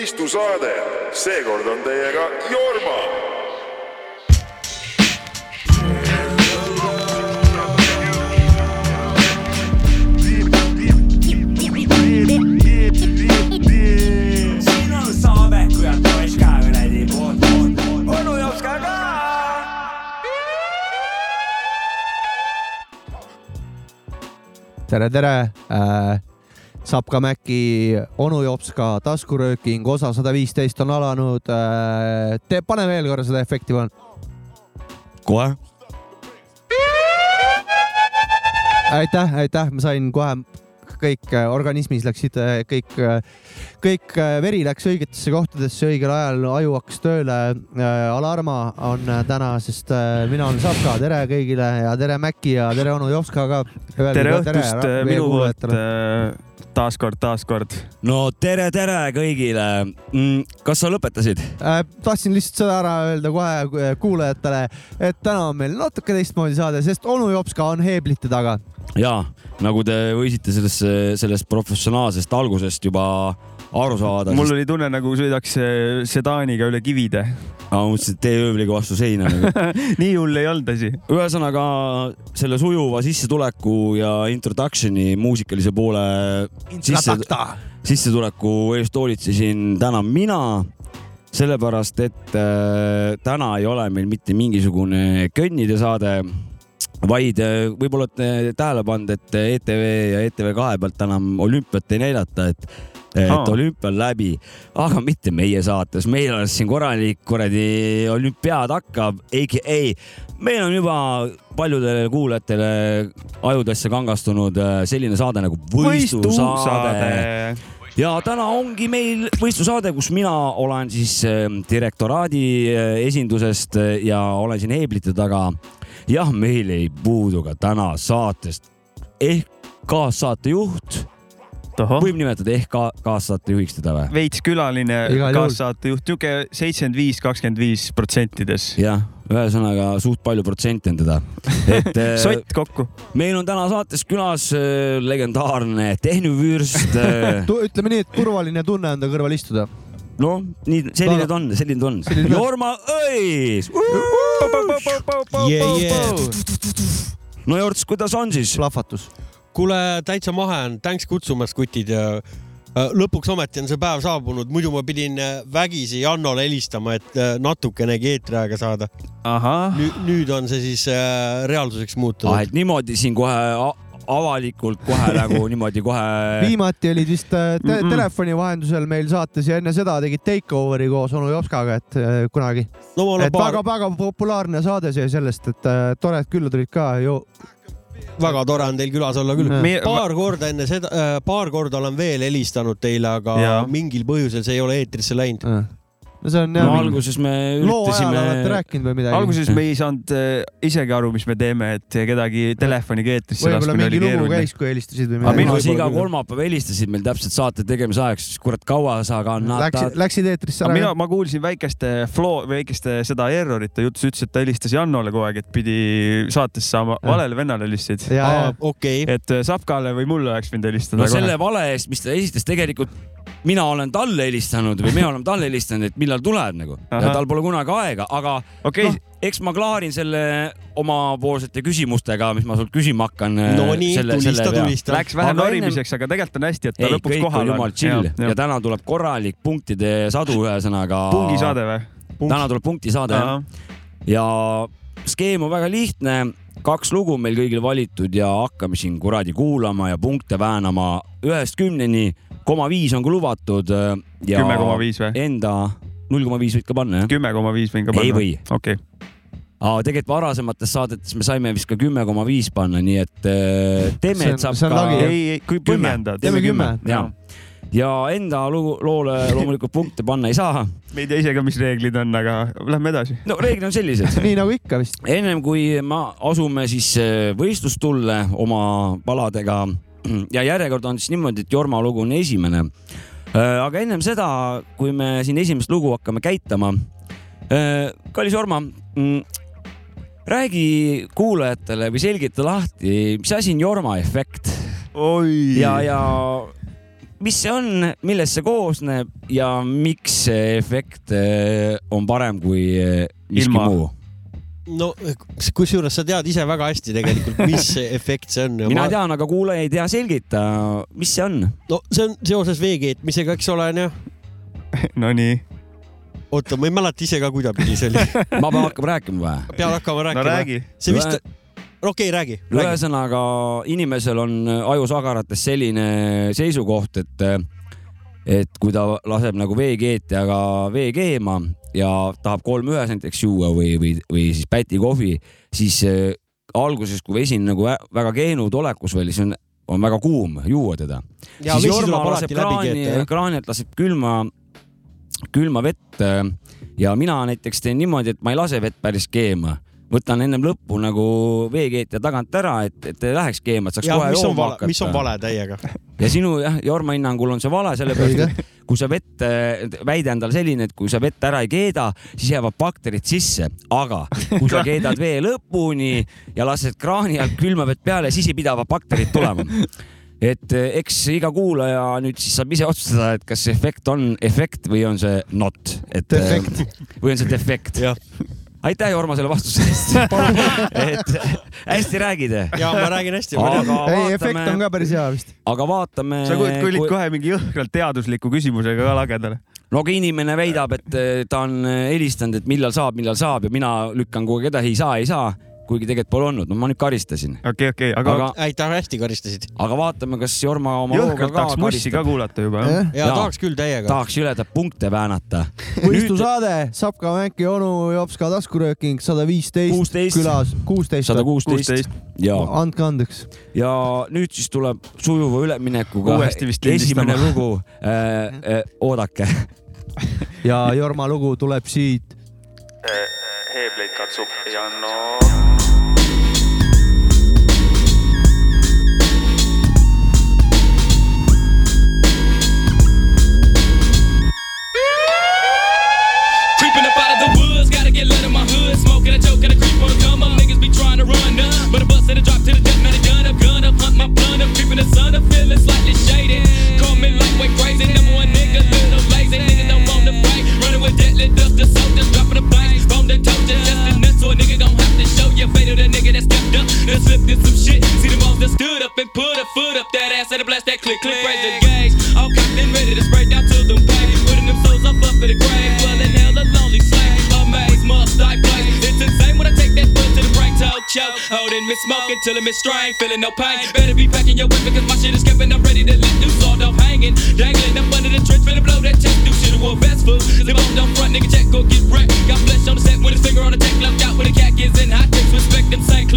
võistlusaade, seekord on teiega Jorma. siin on saade, poiss ka poolt. onu jops ka taskurööking osa sada viisteist on alanud äh,. tee, pane veel korra seda efekti, palun. kohe. aitäh, aitäh, ma sain kohe kõik äh, organismis läksid äh, kõik, kõik veri läks õigetesse kohtadesse õigel ajal, aju hakkas tööle. Alarma on täna, sest mina olen Sapka, tere kõigile ja tere Mäkki ja tere onu Jopska ka. tere õhtust minu poolt äh, taaskord, taaskord. no tere, tere kõigile mm,. kas sa lõpetasid? Äh, tahtsin lihtsalt seda ära öelda kohe kuulajatele, et täna on meil natuke teistmoodi saade, sest onu Jopska on heeblite taga. ja nagu te võisite sellest, sellest professionaalsest algusest juba aru saada. mul oli tunne, nagu sõidaks äh, sedaaniga üle kivide. Ma mõtlesin, et tee ööbliga vastu seina nagu. nii hull ei olnud asi. ühesõnaga selle sujuva sissetuleku ja introduction'i muusikalise poole sisse, sissetuleku eest hoolitsesin täna mina sellepärast, et äh, täna ei ole meil mitte mingisugune könnide saade, vaid äh, võib-olla olete tähele pannud, et ETV ja ETV kahe pealt enam olümpiat ei näidata, et et Aa. olümpia on läbi, aga mitte meie saates, meil alles siin korralik kuradi olümpiaad hakkab, AKA meil on juba paljudele kuulajatele ajudesse kangastunud äh, selline saade nagu võistlusaade. Ja täna ongi meil võistlusaade, kus mina olen siis äh, direktoraadi äh, esindusest ja olen siin heeblite taga. jah, meil ei puudu ka täna saatest. Ehk kaassaatejuht, võib nimetada ehk ka kaassaatejuhiks teda või? veits külaline kaassaatejuht, niuke seitsekümmend viis, kakskümmend viis protsentides. jah, ühesõnaga suht palju protsente on teda. et äh, sott kokku. meil on täna saates külas äh, legendaarne tehnuvürst äh. ütleme nii, et turvaline tunne on ta kõrval istuda. noh, nii selline ta on, selline ta on. Jorma Õis. No Jorts, kuidas on siis? plahvatus. kuule, täitsa mahe on, tänks kutsumast, kutid ja äh, lõpuks ometi on see päev saabunud, muidu ma pidin äh, vägisi Jannole helistama, et äh, natukenegi eetriaega saada. nüüd on see siis reaalsuseks ah, muutunud. et niimoodi siin kohe avalikult kohe nagu niimoodi kohe. viimati olid vist te Mm-mm. telefoni vahendusel meil saates ja enne seda tegid Takeoveri koos onu Jopskaga, et kunagi. no et paar, väga-väga populaarne saade sai sellest, et tore, et külla tulid ka ju. Väga tore on teil külas olla küll paar korda enne seda, paar korda olen veel helistanud teile, aga Jaa. mingil põhjusel see ei ole eetrisse läinud. No see on no jah, alguses me loo ajal olete üritasime, rääkinud või midagi? alguses me ei saanud äh, isegi aru, mis me teeme, et kedagi telefoniga eetrisse võib-olla laskmine mingi oli lugu keeruline. käis, kui helistasid või aga midagi. minu võib-olla arust iga kolmapäev helistasid meil täpselt saate tegemise ajaks, kurat, kaua sa kannatad Läksid, läksid eetrisse ära mina, ma kuulsin väikeste flow, väikeste seda error'it, ta jutus ütles, et ta helistas Jannole kogu aeg, et pidi saatesse saama, valele vennale helistasid. okei, et äh, Sapkale või mulle oleks võinud helistada no selle vale eest, mis ta esitas, tegelikult mina olen talle helistanud või me oleme talle helistanud, et millal tuleb nagu tal pole kunagi aega, aga okei noh, eks ma klaarin selle omapoolsete küsimustega, mis ma sult küsima hakkan. no nii, tulista, tulista. läks vähe Aga norimiseks, aga tegelikult on hästi, et ta ei, lõpuks kohal on jumal chill ja, ja ja, täna tuleb korralik punktide sadu, ühesõnaga. pungisaade või? täna tuleb punktisaade jah. ja skeem on väga lihtne, kaks lugu meil kõigil valitud ja hakkame siin kuradi kuulama ja punkte väänama ühest kümneni, koma viis on ka lubatud. kümme koma viis või? Enda null koma viis võid ka panna jah? kümme koma viis võin ka panna. ei või, okei, aga tegelikult varasemates saadetes me saime vist ka kümme koma viis panna, nii et äh, teeme, et saab ka ei, ei, kui Kümme. põhjendad. Teeme kümme. ja, ja enda lugu, loole loomulikult punkte panna ei saa. me ei tea ise ka, mis reeglid on, aga lähme edasi. no reeglid on sellised. nii nagu ikka vist. ennem kui me asume siis äh, võistlustulle oma paladega ja järjekord on siis niimoodi, et Jorma lugu on esimene. aga ennem seda, kui me siin esimest lugu hakkame käitama, kallis Jorma, räägi kuulajatele või selgita lahti, mis asi on Jorma efekt oi. ja, ja mis see on, millest see koosneb ja miks see efekt eh, on parem kui miski Ilma. muu? No kusjuures sa tead ise väga hästi tegelikult, mis see efekt see on. mina tean, aga kuulaja ei tea, selgita, mis see on. no see on seoses vee keetmisega, eks ole, onju. Nonii, oota, ma ei mäleta ise ka, kuidapidi see oli. ma pean hakkama rääkima või? pead hakkama no rääkima. räägi. see vist, okei okay,, räägi, räägi.. ühesõnaga inimesel on ajusagarates selline seisukoht, et, et kui ta laseb nagu veekeetjaga vee keema ja tahab kolm ühes näiteks juua või, või, või siis päti kohvi, siis äh, alguses, kui vesi on nagu vä- väga keenud olekus veel, siis on, on väga kuum juua teda. ja siis Jorma laseb kraani kraanilt laseb külma, külma vett äh, ja mina näiteks teen niimoodi, et ma ei lase vett päris keema, võtan ennem lõppu nagu veekeetja tagant ära, et, et ei läheks keema, et saaks ja kohe mis on jooma vale, mis on hakata. vale täiega? ja sinu jah, Jorma hinnangul on see vale, sellepärast et kui sa vett, väide on tal selline, et kui sa vett ära ei keeda, siis jäävad bakterid sisse, aga kui sa keedad vee lõpuni ja lased kraani alt külma vett peale, siis ei pidava bakterid tulema et eh, eks iga kuulaja nüüd siis saab ise otsustada, et kas see efekt on efekt või on see not, et eh, Defekt. või on see defekt. aitäh, Jorma, selle vastuse eest. et hästi räägid. ja ma räägin hästi. ei, efekt on ka päris hea vist. aga vaatame. sa tulid kohe mingi jõhkralt teadusliku küsimusega ka lagedale. no aga inimene väidab, et eh, ta on helistanud, et millal saab, millal saab ja mina lükkan kogu aeg edasi, ei saa, ei saa, kuigi tegelikult pole olnud, no ma nüüd karistasin. okei, okei, aga, aga aga..., aitäh, hästi karistasid. aga vaatame, kas Jorma oma looga ka tahaks mussi ka kuulata juba, jah? ja Jaa. tahaks küll täiega. tahaks jõledat punkte väänata. võistlusaade, Sapka, Mänki, onu, Jopska taskurööking sada viisteist 16. külas, kuusteist sada. kuusteist ja, andke andeks. ja nüüd siis tuleb sujuva üleminekuga Uuesti vist esimene lugu äh,. Äh, oodake. ja Jorma lugu tuleb siit. Heebleid katsub Janno. The feeling slightly shaded. Call me lightweight crazy, number one nigga, little lazy. Niggas don't want to fight. Running with deadly dust, the soldiers dropping the blanks. Bone the toe, just the nuts, so a nigga gon' have to show you. Fate of the nigga that stepped up, that slipped in some shit. See the ones that stood up and put a foot up that ass and a blast that click, click, raise the gauge. All cocked and ready to spray down to them pay. Putting them souls up up in the grave. Well, in hell, a lonely slave. Amaze, must I play? It's insane when I take that foot to the choke. Holding me smoking till I'm strain, feeling no pain. Better be packing your weapon cause my shit is and I'm ready to let loose. All off hanging, dangling up under the trench, finna blow that check. Do shit wore best fool. Cause the bone don't front, nigga check, go get wrecked. Got flesh on the set with his finger on the tech, left out with the cat kids in hot chicks. Respect them St.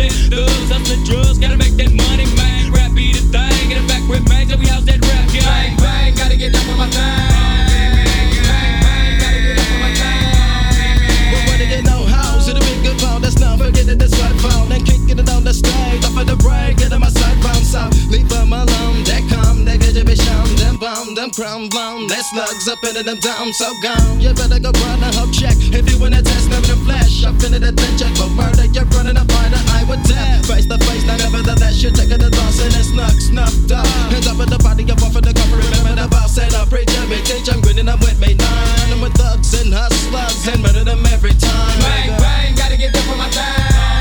into them down, so gone. You better go run a hub check. If you wanna test them in flesh, up into the ten check for murder. You're running up by the eye with death. Face to face, now nevertheless, you're taking the loss and it's snuck, snuffed up. Hands up with the body, you're off of the cover. Remember the boss said, I preach me, teach I'm grinning up with me. Nine, I'm with thugs and hustlers and murder them every time. Bang, bang, gotta get down for my time.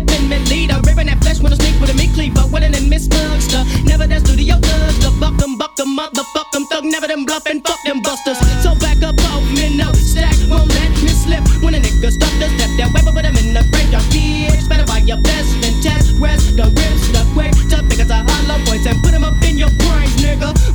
Sipping mid leader. Ripping that flesh with a sneak with a meat cleaver. Winning and miss mugster. Never that studio thugs. The buck them, buck them, motherfuck them thug. Never them bluffing, fuck them busters. So back up off me, no stack. Won't let me slip. When a nigga stop the step that weapon, put him in the graveyard. Bitch, better buy your best and test. Rest the rips, the quick to pick us a hollow points and put them up in your brains, nigga.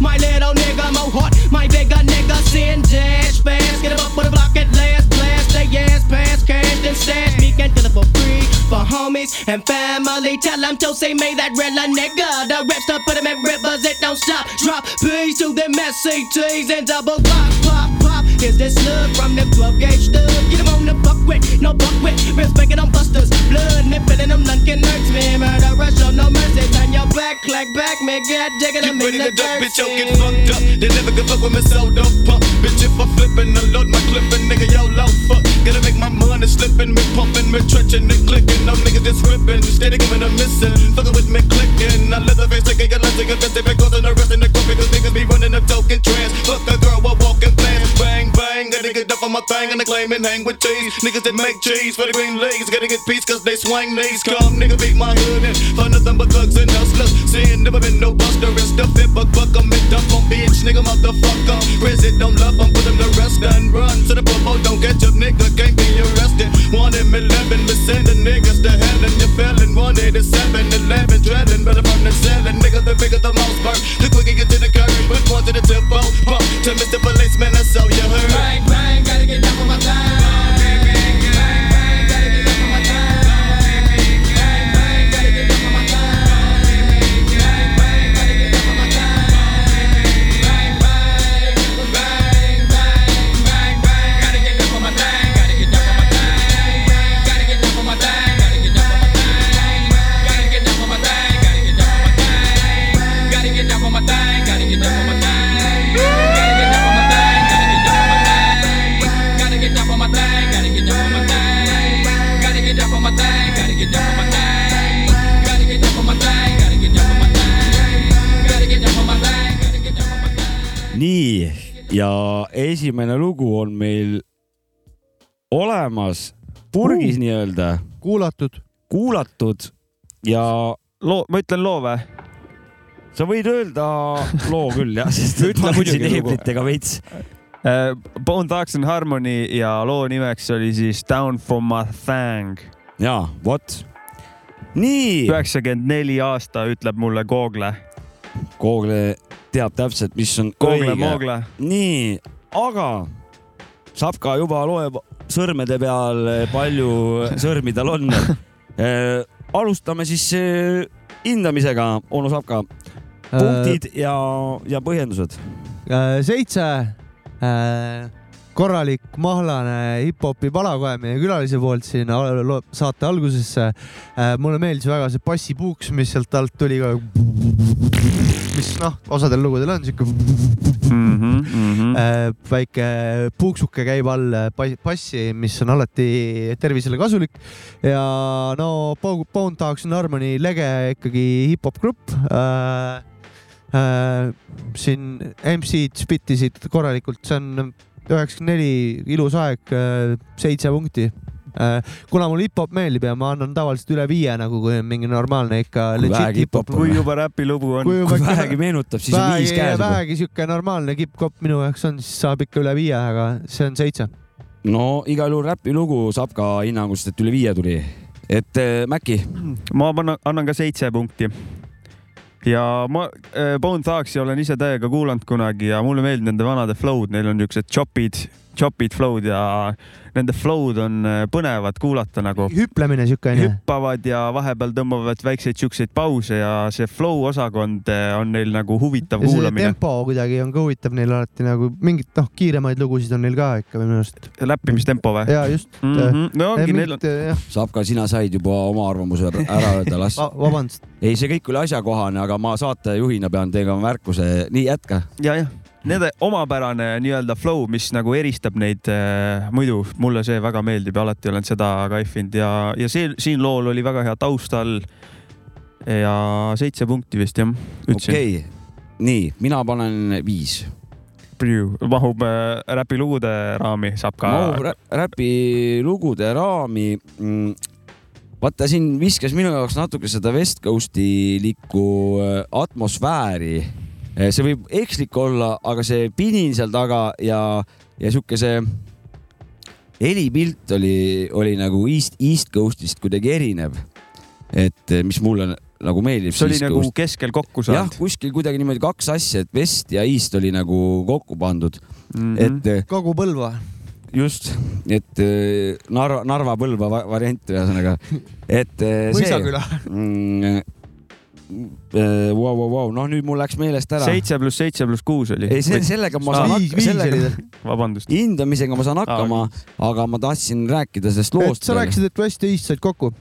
Homies and family. Tell them to say, may that a nigga. The reps to put him in rivers, it don't stop. Drop P's to them SCTs and double pop, pop, pop. Is this slug from the 12 gauge stud? Get him on the buck with, no buck with. Respecting them busters. Blood nipping in them Lunkin hurts me. Murder rush, show no mercy. Turn your back, like back, jigger, Get I'm in ready the to duck, dirt. bitch, yo, get fucked up. They never give up with me, so don't pump. Bitch, if I'm flippin', unload my clippin', nigga, yo, low fuck. Gotta make my money slippin', me pumpin', me trenching, and clickin'. Them niggas just rippin', steady giving a missin'. Fuckin' with me clickin'. I leather face, taking taking fist, they back on the rest in the coffee, cause niggas be running a token trance. Fuck a girl while walking plans. Bang, bang, get up on my thing, and I claim and hang with cheese. Niggas that make cheese for the green leagues, gotta get peace, cause they swing knees. Come, nigga, beat my hood in. For nothing but thugs and hustlers. Saying never been no buster and stuff it, but fuck 'em and dump 'em, bitch, nigga, motherfucker. Prison don't love 'em, put 'em to rest and run. So the popo oh, don't catch up, nigga, can't be arrested. One in 11, but send the niggas to hell and you're felon. One eight is seven, eleven, drilling, better from the selling. Nigga, the bigger the most burn. The quicker you get to the curb, put one to the tempo. Pump to Mr. Policeman, that's all you heard. Bang, bang, gotta get down on esimene lugu on meil olemas, purgis nii-öelda, kuulatud. kuulatud ja loo, ma ütlen loo või? sa võid öelda loo küll jah, sest Ütle muidugi heeblitega veits. Uh, Bone Thugs and Harmony ja loo nimeks oli siis Down for my thang. ja vot, nii, üheksakümmend neli aasta ütleb mulle Google. Google teab täpselt, mis on Google, õige. Nii, aga Sapka juba loeb sõrmede peal, palju sõrmi tal on. alustame siis eh, hindamisega, onu Sapka, punktid ja, ja põhjendused. Seitse, korralik mahlane hip-hopi pala kohe meie külalise poolt siin saate algusesse. mulle meeldis väga see bassipuuks, mis sealt alt tuli ka. mis noh, osadel lugudel on siuke Mhm, äh, väike puuksuke käib all äh, bassi, mis on alati tervisele kasulik ja no Bo- Bone Thugs and Harmony lege ikkagi hip-hop grupp äh,. Äh, siin MC-d spittisid korralikult, see on üheksakümmend neli, ilus aeg, seitse punkti äh,. kuna mulle hip-hop meeldib ja ma annan tavaliselt üle viie nagu, kui on mingi normaalne ikka Kui vähegi juba räpilugu on. kui kui vähegi meenutab, siis on viis vähegi, käes. vähegi sihuke normaalne kipp-kopp minu jaoks on, siis saab ikka üle viie, aga see on seitse. no igal juhul räpilugu saab ka hinnangust, et üle viie tuli. et äh, Mäkki, ma annan, annan ka seitse punkti. Ja ma äh, Bone Thugsi olen ise täiega kuulanud kunagi ja mulle meeldivad nende vanade flow'd, neil on niisugused chopid, chopid flow'd ja nende flow'd on äh, põnevad kuulata nagu. hüplemine sihuke onju. hüppavad ja vahepeal tõmbavad väikseid siukseid pause ja see flow osakond äh, on neil nagu huvitav ja see kuulamine. tempo kuidagi on ka huvitav neil alati nagu mingit noh, kiiremaid lugusid on neil ka ikka minu arust. läppimistempo või? ja just Mm -hmm. no ongi, neil on, saab ka, sina said juba oma arvamuse ära öelda, las. vabandust. ei, see kõik oli asjakohane, aga ma saatejuhina pean tegema märkuse, nii jätka. ja, jah, nende omapärane nii-öelda flow, mis nagu eristab neid äh, muidu, mulle see väga meeldib ja alati olen seda kaifinud ja, ja see siin lool oli väga hea taust all. ja seitse punkti vist jah, ütlesin okei okay., nii, mina panen viis. mahub äh, räpilugude raami, saab ka mahub rä räpi lugude raami mm,. vaata, siin viskas minu jaoks natuke seda West Coast'i likku äh, atmosfääri. See võib ekslik olla, aga see pinin seal taga ja, ja sihuke see helipilt oli, oli nagu East, East Coast'ist kuidagi erinev. et eh, mis mulle nagu meeldib. see oli nagu keskel kokku jah saanud., kuskil kuidagi niimoodi kaks asja, et West ja East oli nagu kokku pandud mm. -hmm. et eh, Kagu-Põlva. just, et eh, Narva, Narva-Põlva va- variant ühesõnaga, et eh, see. mõisaküla. mm,. Vau, vau, vau, noh, nüüd mul läks meelest ära. seitse pluss seitse pluss kuus oli. ei, sellega ma saan hakkama, sellega, vabandust. hindamisega ma saan hakkama, aga ma tahtsin rääkida sellest loost. sa rääkisid, et West ja East said kokku.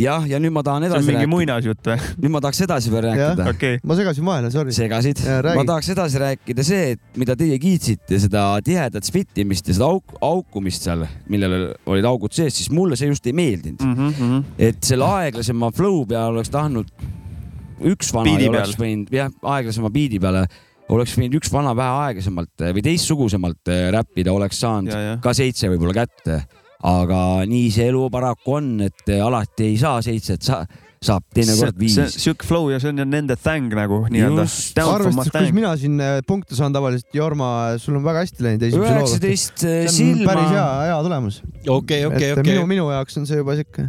jah, ja nüüd ma tahan see on edasi mingi rääkida, muinasjutt või? nüüd ma tahaks edasi veel rääkida. okei, ma segasin vahele, sorry. segasid, ma tahaks edasi rääkida see, et mida teie kiitsite, seda tihedat spittimist ja seda auk, aukumist seal, millel olid augud sees, siis mulle see just ei meeldinud. Mhm, et selle aeglasema flow peale oleks tahtnud üks vana ja oleks peal. võinud jah, aeglasema biidi peale oleks võinud üks vana vähe aeglasemalt või teistsugusemalt äh, räppida, oleks saanud ja, ja. ka seitse võib-olla kätte. aga nii see elu paraku on, et alati ei saa seitset, sa saab teinekord viis. siuke flow ja see on nende thing nagu nii-öelda. Arvestades, kuidas mina siin punkte saan tavaliselt, Jorma, sul on väga hästi läinud esimese looga. üheksateist silma päris, hea, hea tulemus. okei, okei, okei minu, minu jaoks on see juba siuke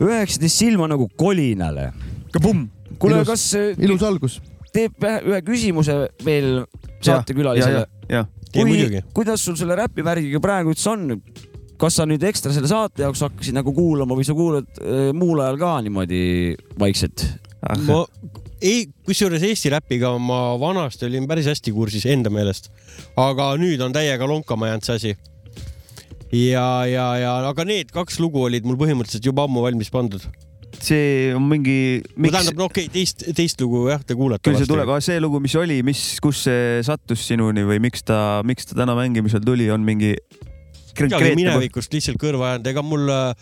üheksateist silma nagu kolinale. kabumm. kuule, kas äh, ilus algus. teeb ühe küsimuse veel saatekülalisele? kui muidugi., kuidas sul selle räpivärgiga praegu üldse on? kas sa nüüd ekstra selle saate jaoks hakkasid nagu kuulama või sa kuulad äh, muul ajal ka niimoodi vaikselt? ma ei, kusjuures Eesti räpiga ma vanasti olin päris hästi kursis enda meelest, aga nüüd on täiega lonkama jäänud see asi. ja, ja, ja aga need kaks lugu olid mul põhimõtteliselt juba ammu valmis pandud. See on mingi, miks, tähendab, no okei okay,, teist, teist lugu jah, te kuulate. küll see tuleb, aga see lugu, mis oli, mis, kus see sattus sinuni või miks ta, miks ta täna mängimisel tuli, on mingi midagi minevikust lihtsalt kõrva jäänud, ega mul äh,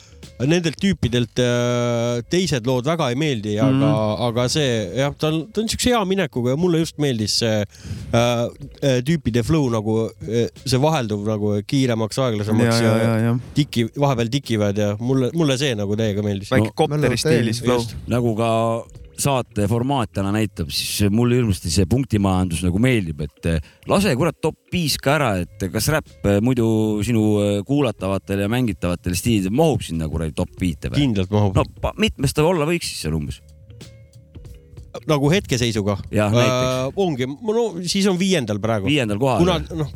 nendelt tüüpidelt äh, teised lood väga ei meeldi, aga mm, Mhm. -hmm. aga see jah, ta on, ta on siukse hea minekuga ja mulle just meeldis see äh, äh, tüüpide flow nagu see vahelduv nagu kiiremaks, ja, aeglasemaks ja, ja, ja tiki, vahepeal tikivad ja mulle, mulle see nagu täiega meeldis. väike No, kopteri mälu stiilis flow. nagu ka saate formaat täna näitab, siis mulle hirmsasti see punktimajandus nagu meeldib, et eh, lase kurat top viis ka ära, et kas räpp eh, muidu sinu eh, kuulatavatele ja mängitavatele stiilidele mahub sinna kuradi top viite või? kindlalt mahub no mitmes ta olla võiks siis seal umbes? nagu hetkeseisuga. jah, näiteks ongi, no siis on viiendal praegu, viiendal kohal kuna. noh,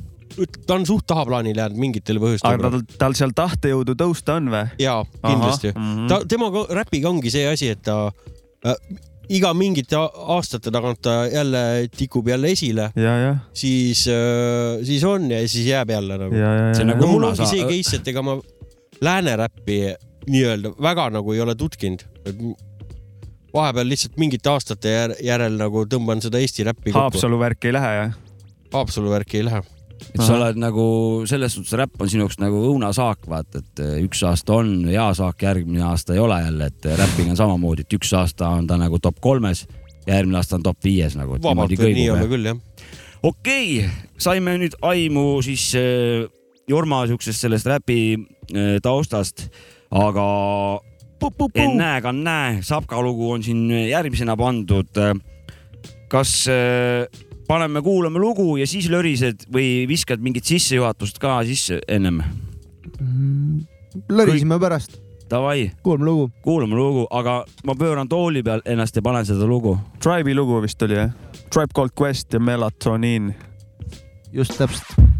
ta on suht tahaplaanile jäänud mingitel põhjustel aga. tal, tal seal tahtejõudu tõusta on või? jaa, kindlasti. Mhm. ta, tema ka- räpiga ongi see asi, et ta äh, iga mingite aastate tagant ta jälle tikub jälle esile, ja, ja, siis äh,, siis on ja siis jääb jälle nagu. See on nagu- no mul ongi see case, et ega ma lääne räppi nii-öelda väga nagu ei ole tutkinud. vahepeal lihtsalt mingite aastate jär- järel nagu tõmban seda Eesti räppi kokku. Haapsalu värk ei lähe jah? Haapsalu värki ei lähe. Et sa oled nagu selles suhtes räpp on sinu jaoks nagu õunasaak, vaata, et eh, üks aasta on hea saak, järgmine aasta ei ole jälle, et räpiga on samamoodi, et üks aasta on ta nagu top kolmes ja järgmine aasta on top viies nagu. vabalt võib nii olla küll jah. okei okay,, saime nüüd aimu siis äh, Jorma siuksest sellest räpi äh, taustast, aga ennäe ka näe, Sapka lugu on siin järgmisena pandud. kas äh, paneme kuulame lugu ja siis lörised või viskad mingit sissejuhatust ka sisse ennem? lörisime pärast, Davai, kuulame lugu. kuulame lugu, aga ma pööran tooli peal ennast ja panen seda lugu. Tribe'i lugu vist oli jah? Tribe Called Quest ja Melatonin. just täpselt.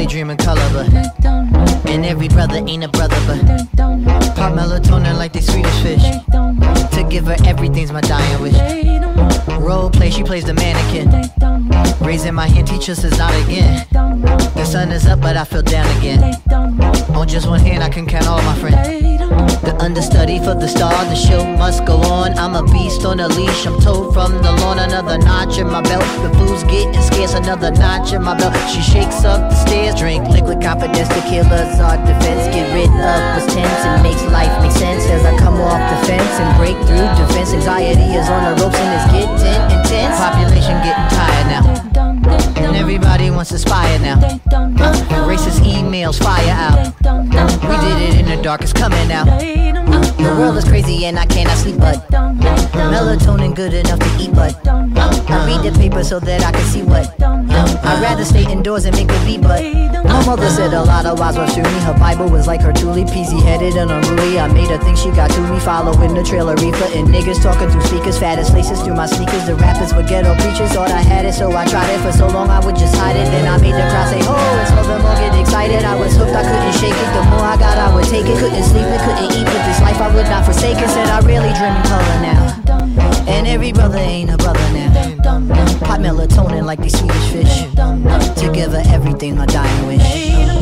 Really dream in color, but and every brother ain't a brother, but pop melatonin like they Swedish fish. To give her everything's my dying wish. Role play, she plays the mannequin. Raising my hand, teach us is not again. The sun is up, but I feel down again. On just one hand, I can count all my friends. The understudy for the star, the show must go on. I'm a beast on a leash, I'm told from the lawn. Another notch in my belt, the food's getting scarce. Another notch in my belt. She shakes up the stairs, drink liquid confidence. to kill us. our defense. Get rid of what's tense and makes life make sense as I come off the fence and break through defense. Anxiety is on the ropes and it's getting intense. Population getting tired now. And everybody wants to spy now. Uh, racist emails fire out. We did it in the dark, it's coming out. The world is crazy and I cannot sleep, but melatonin good enough to eat, but I read the paper so that I can see what. I'd rather stay indoors and make believe, but my mother said a lot of wise words to. Her Bible was like her truly peasy headed and unruly. I made her think she got to me, following the trailer reefer and niggas talking through speakers, fattest laces through my sneakers. The rappers were ghetto preachers, thought I had it, so I tried it for so long I would just hide it. Then I made the crowd say, oh, and so them all get excited. I was hooked, I couldn't shake it. The more I got, I would take it. Couldn't sleep, it, couldn't eat, but this life I would not forsake it. Said I really dream in color now. And every brother ain't a brother now. Pop melatonin like these Swedish fish. Together, everything a dying wish.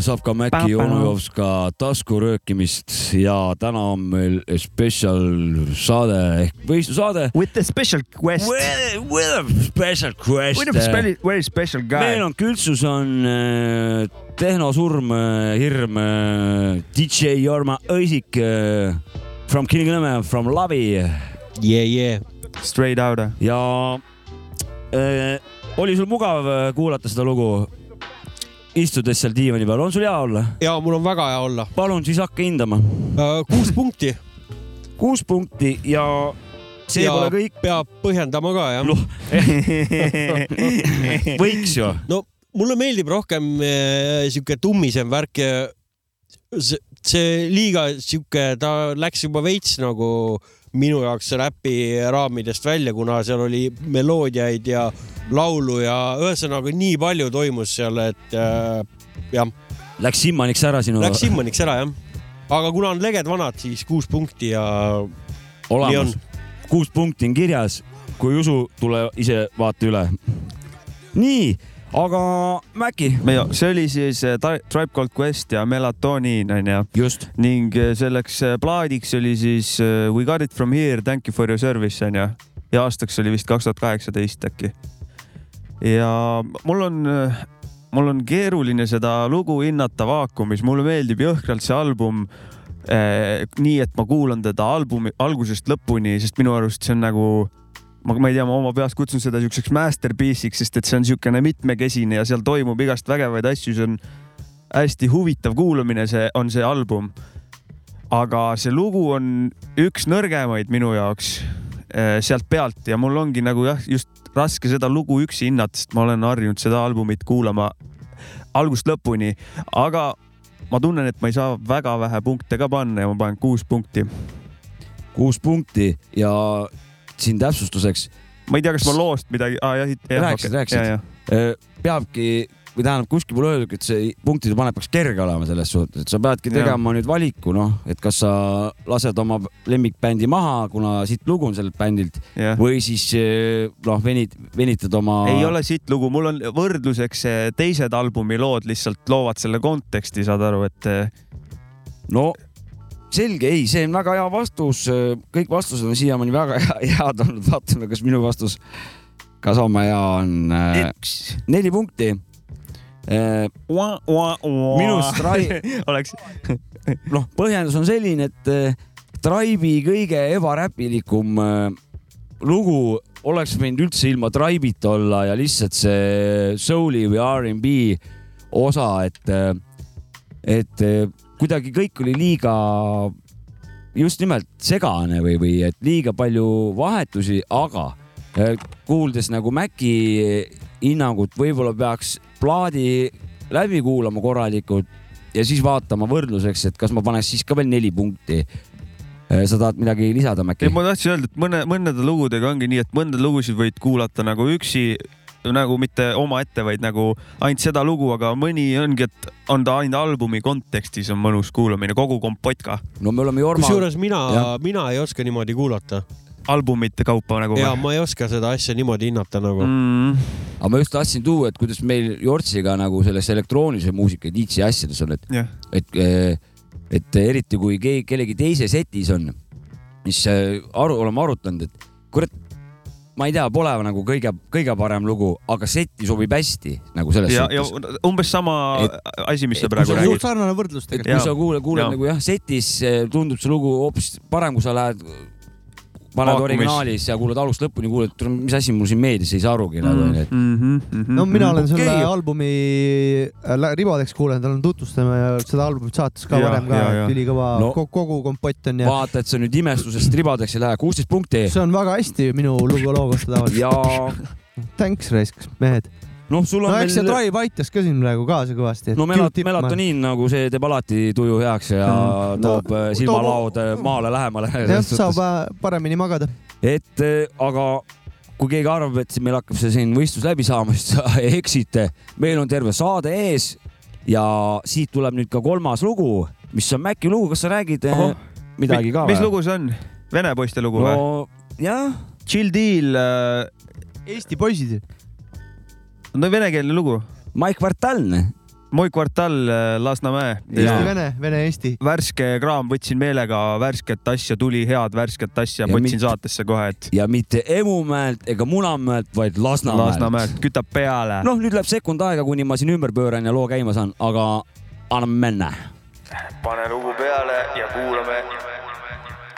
Savka Mäki Pau, ja pau. onu Jovska taskuröökimist ja täna on meil special saade ehk võistlusaade. With the special quest. With, a special quest. With a very, very special guy. meil on kültsus on äh, tehnosurm äh,, hirm äh,, DJ Jorma Õisik from Kilingi-Nõmme, from Lavi Yeah, yeah. Straight out. ja äh, oli sul mugav kuulata seda lugu? Istudes seal diivani peal, on sul hea olla? ja mul on väga hea olla. palun siis hakka hindama. kuus punkti. kuus punkti ja see ja pole kõik. peab põhjendama ka jah. noh, võiks ju. no mulle meeldib rohkem äh, sihuke tummisem värk. see, see liiga sihuke, ta läks juba veits nagu minu jaoks räpi raamidest välja, kuna seal oli meloodiaid ja laulu ja ühesõnaga nii palju toimus seal, et äh, jah, Läks simmaniks ära sinu. läks simmaniks ära jah. aga kuna on leged vanad, siis kuus punkti ja olemas. kuus punkti on kirjas, kui ei usu, tule ise vaata üle. nii, aga Mäki. see oli siis äh, Tri- Tribe Called Quest ja Melatonin onju. just. ning äh, selleks äh, plaadiks oli siis We got it from here, thank you for your service onju. ja aastaks oli vist kaks tuhat kaheksateist äkki. Ja mul on, mul on keeruline seda lugu hinnata vaakumis, mulle meeldib jõhkralt see album eh, nii, et ma kuulan teda albumi algusest lõpuni, sest minu arust see on nagu ma, ma ei tea, ma oma peas kutsun seda siukseks masterpiece'iks, sest et see on niisugune mitmekesine ja seal toimub igast vägevaid asju, see on hästi huvitav kuulamine, see on see album. aga see lugu on üks nõrgemaid minu jaoks eh, sealt pealt. Ja mul ongi nagu jah, just raske seda lugu üksi hinnata, sest ma olen harjunud seda albumit kuulama algusest lõpuni, aga ma tunnen, et ma ei saa väga vähe punkte ka panna ja ma panen kuus punkti. kuus punkti ja siin täpsustuseks ma ei tea, kas ma loost midagi ah,, jah, jah, rääkisid, rääkisid. peabki või tähendab kuskil pole öeldud, et see punktide panek peaks kerge olema selles suhtes, et sa peadki tegema nüüd valiku, noh, et kas sa lased oma lemmikbändi maha, kuna siit lugu on sellelt bändilt Jah. või siis eh, noh, venid, venitad oma. ei ole siit lugu, mul on võrdluseks eh, teised albumi lood lihtsalt loovad selle konteksti, saad aru, et eh, no selge, ei, see on väga hea vastus, kõik vastused on siiamaani väga hea, head olnud, vaatame, kas minu vastus ka sama hea on. neli punkti. Minust Rai- oleks, noh, põhjendus on selline, et eh, Tribe'i kõige ebaräpilikum eh, lugu oleks võinud üldse ilma Tribe'ita olla ja lihtsalt see soul'i või R'n'B osa, et, et kuidagi kõik oli liiga just nimelt segane või, või et liiga palju vahetusi, aga kuuldes nagu Maci hinnangut, võib-olla peaks plaadi läbi kuulama korralikult ja siis vaatama võrdluseks, et kas ma paneks siis ka veel neli punkti. sa tahad midagi lisada, Maci ei, ma tahtsin öelda, et mõne, mõnede lugudega ongi nii, et mõnda lugusid võid kuulata nagu üksi, nagu mitte omaette, vaid nagu ainult seda lugu, aga mõni ongi, et on ta ainult albumi kontekstis on mõnus kuulamine, kogu kompott ka. no me oleme Jorma. kusjuures mina mina ei oska niimoodi kuulata. Albumite kaupa nagu ja ma ei oska seda asja niimoodi hinnata nagu. mm.. aga ma just tahtsin tuua, et kuidas meil Jortsiga nagu selles elektroonilise muusika DJ asjades on, et jah, et, et eriti kui keegi, kellegi teise setis on, mis äh, aru, oleme arutanud, et kurat, ma ei tea, pole nagu kõige, kõige parem lugu, aga setti sobib hästi nagu selles ja, ja suhtes. umbes sama Et- asi, mis sa praegu räägid. sarnane võrdlus et tegelikult. kui sa kuuled, kuuled nagu jah, setis eh, tundub see lugu hoopis parem, kui sa lähed, paned originaalis ja kuulad algusest lõpuni, kuuled, mis asi mul siin meeldis, ei saa arugi nagu onju, et Mhm, no mina olen selle Okei. albumi äh, ribadeks kuulanud, olen tutvustame seda albumit saates ka Ja, varem ka ülikõva No. no., kogu kompott on ja vaata, et sa nüüd imestusest ribadeks ei lähe, kuusteist punkti see on väga hästi minu lugu loo kohta tavaliselt. ja Thanks, raisk, mehed. noh, sul no on eks see veel, Drive aitas ka siin praegu kaasa kõvasti. no melat-, melatoniin nagu see teeb alati tuju heaks ja Mm. toob No, eh, silmalaod eh, maale lähemale. jah, saab äh, paremini magada. et aga kui keegi arvab, et meil hakkab see siin võistlus läbi saama, siis sa eksite. meil on terve saade ees ja siit tuleb nüüd ka kolmas lugu, mis on Maci lugu, kas sa räägid Ohoh. midagi ka mis lugu see on? Vene poiste lugu või no.? no jah, Chill Deal äh,, Eesti poisid. No venekeelne lugu. Mike Vartalne. Moi kvartal äh, Lasnamäe. Eesti-Vene, Vene-Eesti. värske kraam, võtsin meelega värsket asja, tuli head värsket asja, Ja võtsin mit- saatesse kohe, et ja mitte Emumäelt ega Munamäelt, vaid Lasnamäelt. Lasnamäelt kütab peale no.. noh, nüüd läheb sekund aega, kuni ma siin ümber pööran ja loo käima saan, aga anname minna. pane lugu peale ja kuulame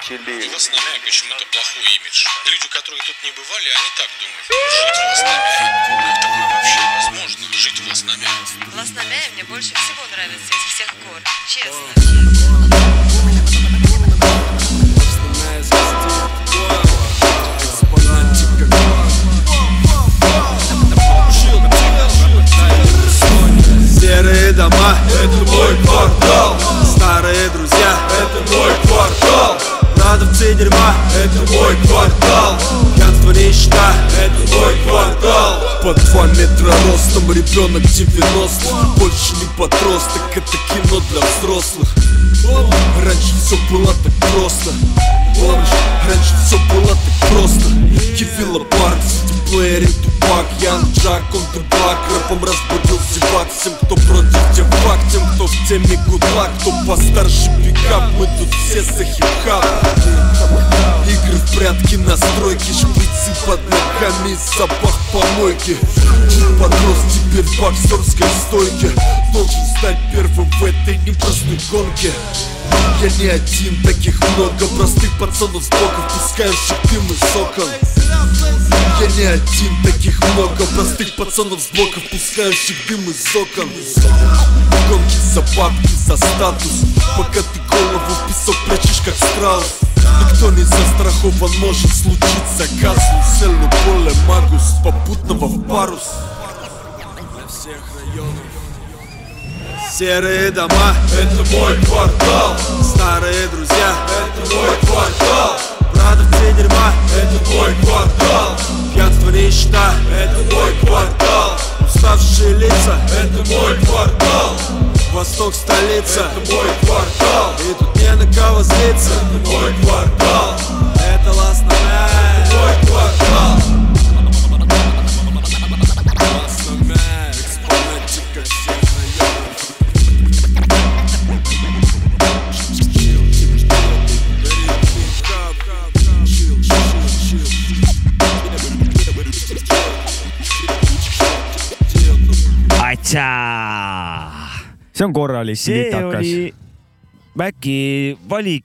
Chill Deal. Лоснаmäe почему-то плохой имидж. Люди, которые тут не бывали, они так думают. Жить в Лоснаmäе. Как такое вообще возможно? Жить в Лоснаmäе. Лоснаmäe мне больше всего нравится из всех гор, честно. Серые дома – это мой квартал Старые друзья – это мой квартал Радовцы дерьма – это мой квартал. Пьянство нищета – это мой квартал. Под два метра ростом ребенок 90 Больше не подросток, это кино для взрослых. Раньше все было так просто. Раньше все было так просто. Кивила парк, ситиплеере тупак Ян Джак, он трубак. Рэпом разбудил зевак Всем, кто против девак Тем, кто в теме гудлак Кто постарше пикап. Мы тут все за хип-хап. Игры в прятки, настройки Шприцы под ногами, запах помойки. Чуть подрос теперь в боксерской стойке. Должен стать первым в этой непростой гонке. Я не один, таких много. Простых пацанов с блоков, пускающих дым из окон Я не один, таких много простых пацанов с блоков, пускающих дым из окон. Гонки за бабки, за статус. Пока ты голову в песок прячешь, как страус. Никто не застрахован, может случиться казус. Селу поле магус, попутного в парус. Для всех районов. Серые дома – это мой квартал. Старые друзья – это мой квартал Продавцы дерьма – это мой квартал. Пьянство нищета – это мой квартал. Уставшие лица. Это мой квартал. Восток столица. Это мой квартал. И тут не на кого злиться. Это мой квартал. Это Ласномер Это мой квартал see on korralik see litakas. Maci valik.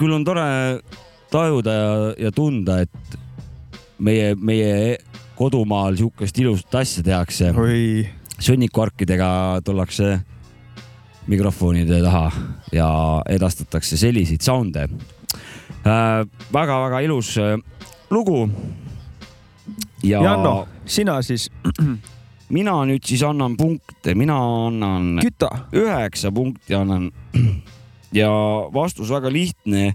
küll on tore tajuda ja, ja tunda, et meie, meie kodumaal sihukest ilusat asja tehakse. sõnnikuarkidega tullakse mikrofonide taha ja edastatakse selliseid sound'e äh,. väga-väga ilus äh, lugu. ja Janno, sina siis. Mina nüüd siis annan punkte, mina annan. küta. üheksa punkti annan. ja vastus väga lihtne.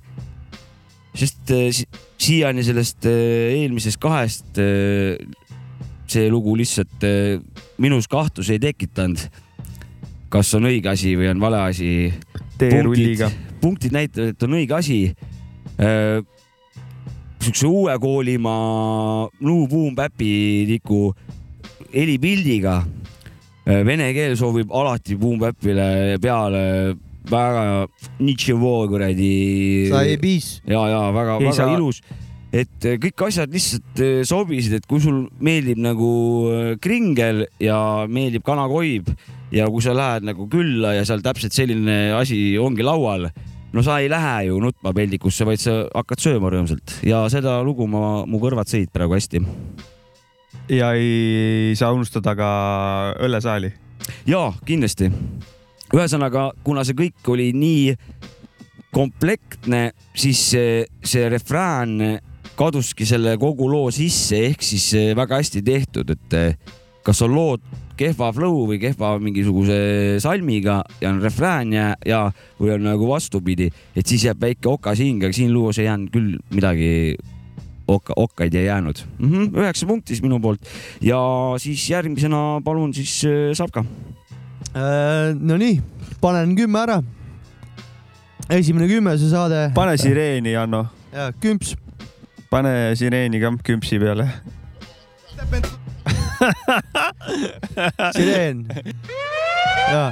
sest si- siiani sellest eh, eelmisest kahest eh, see lugu lihtsalt minus kahtlusi ei tekitanud. kas on õige asi või on vale asi. Teerulliga. punktid näitavad, et on õige asi. siukse uue koolimaa Blue Boom Päpiliku helipildiga. Vene keel soovib alati Boom Bapile peale väga nitševoo kuradi. Ja, ja Ei väga-väga saa- ilus, et eh, kõik asjad lihtsalt eh, sobisid, et kui sul meeldib nagu kringel ja meeldib kanakoib ja kui sa lähed nagu külla ja seal täpselt selline asi ongi laual, no sa ei lähe ju nutma peldikusse, vaid sa hakkad sööma rõõmsalt ja seda lugu ma, mu kõrvad sõid praegu hästi. Ja ei saa unustada ka õllesaali. ja kindlasti. ühesõnaga, kuna see kõik oli nii komplektne, siis see, see refrään kaduski selle kogu loo sisse, ehk siis eh, väga hästi tehtud, et eh, kas on lood kehva flow või kehva mingisuguse salmiga ja on refrään ja, ja või on nagu vastupidi, et siis jääb väike okas hinge, aga siin luus ei jäänud küll midagi okka, okkaid ei jäänud mm. -hmm, üheksa punkti siis minu poolt ja siis järgmisena palun siis äh, Sapka. Nonii, panen kümme ära. esimene kümme see saade. pane sireeni, Janno. ja kümps. pane sireeni ka kümpsi peale. sireen. ja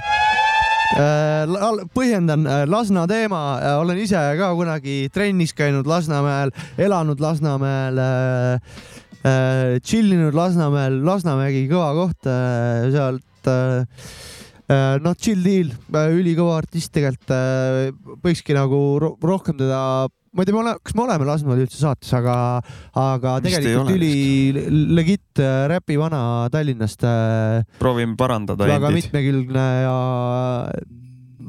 põhjendan, Lasna teema, olen ise ka kunagi trennis käinud Lasnamäel, elanud Lasnamäel äh,, äh, chill inud Lasnamäel, Lasnamägi kõva koht äh,, sealt äh, äh, noh, chill deal, ülikõva artist tegelikult äh,, võikski nagu ro rohkem teda ma ei tea, kas me oleme Lasnamäel üldse saates, aga, aga Vist tegelikult üli legit äh, räpi vana Tallinnast äh, proovime parandada väga endid. mitmekülgne ja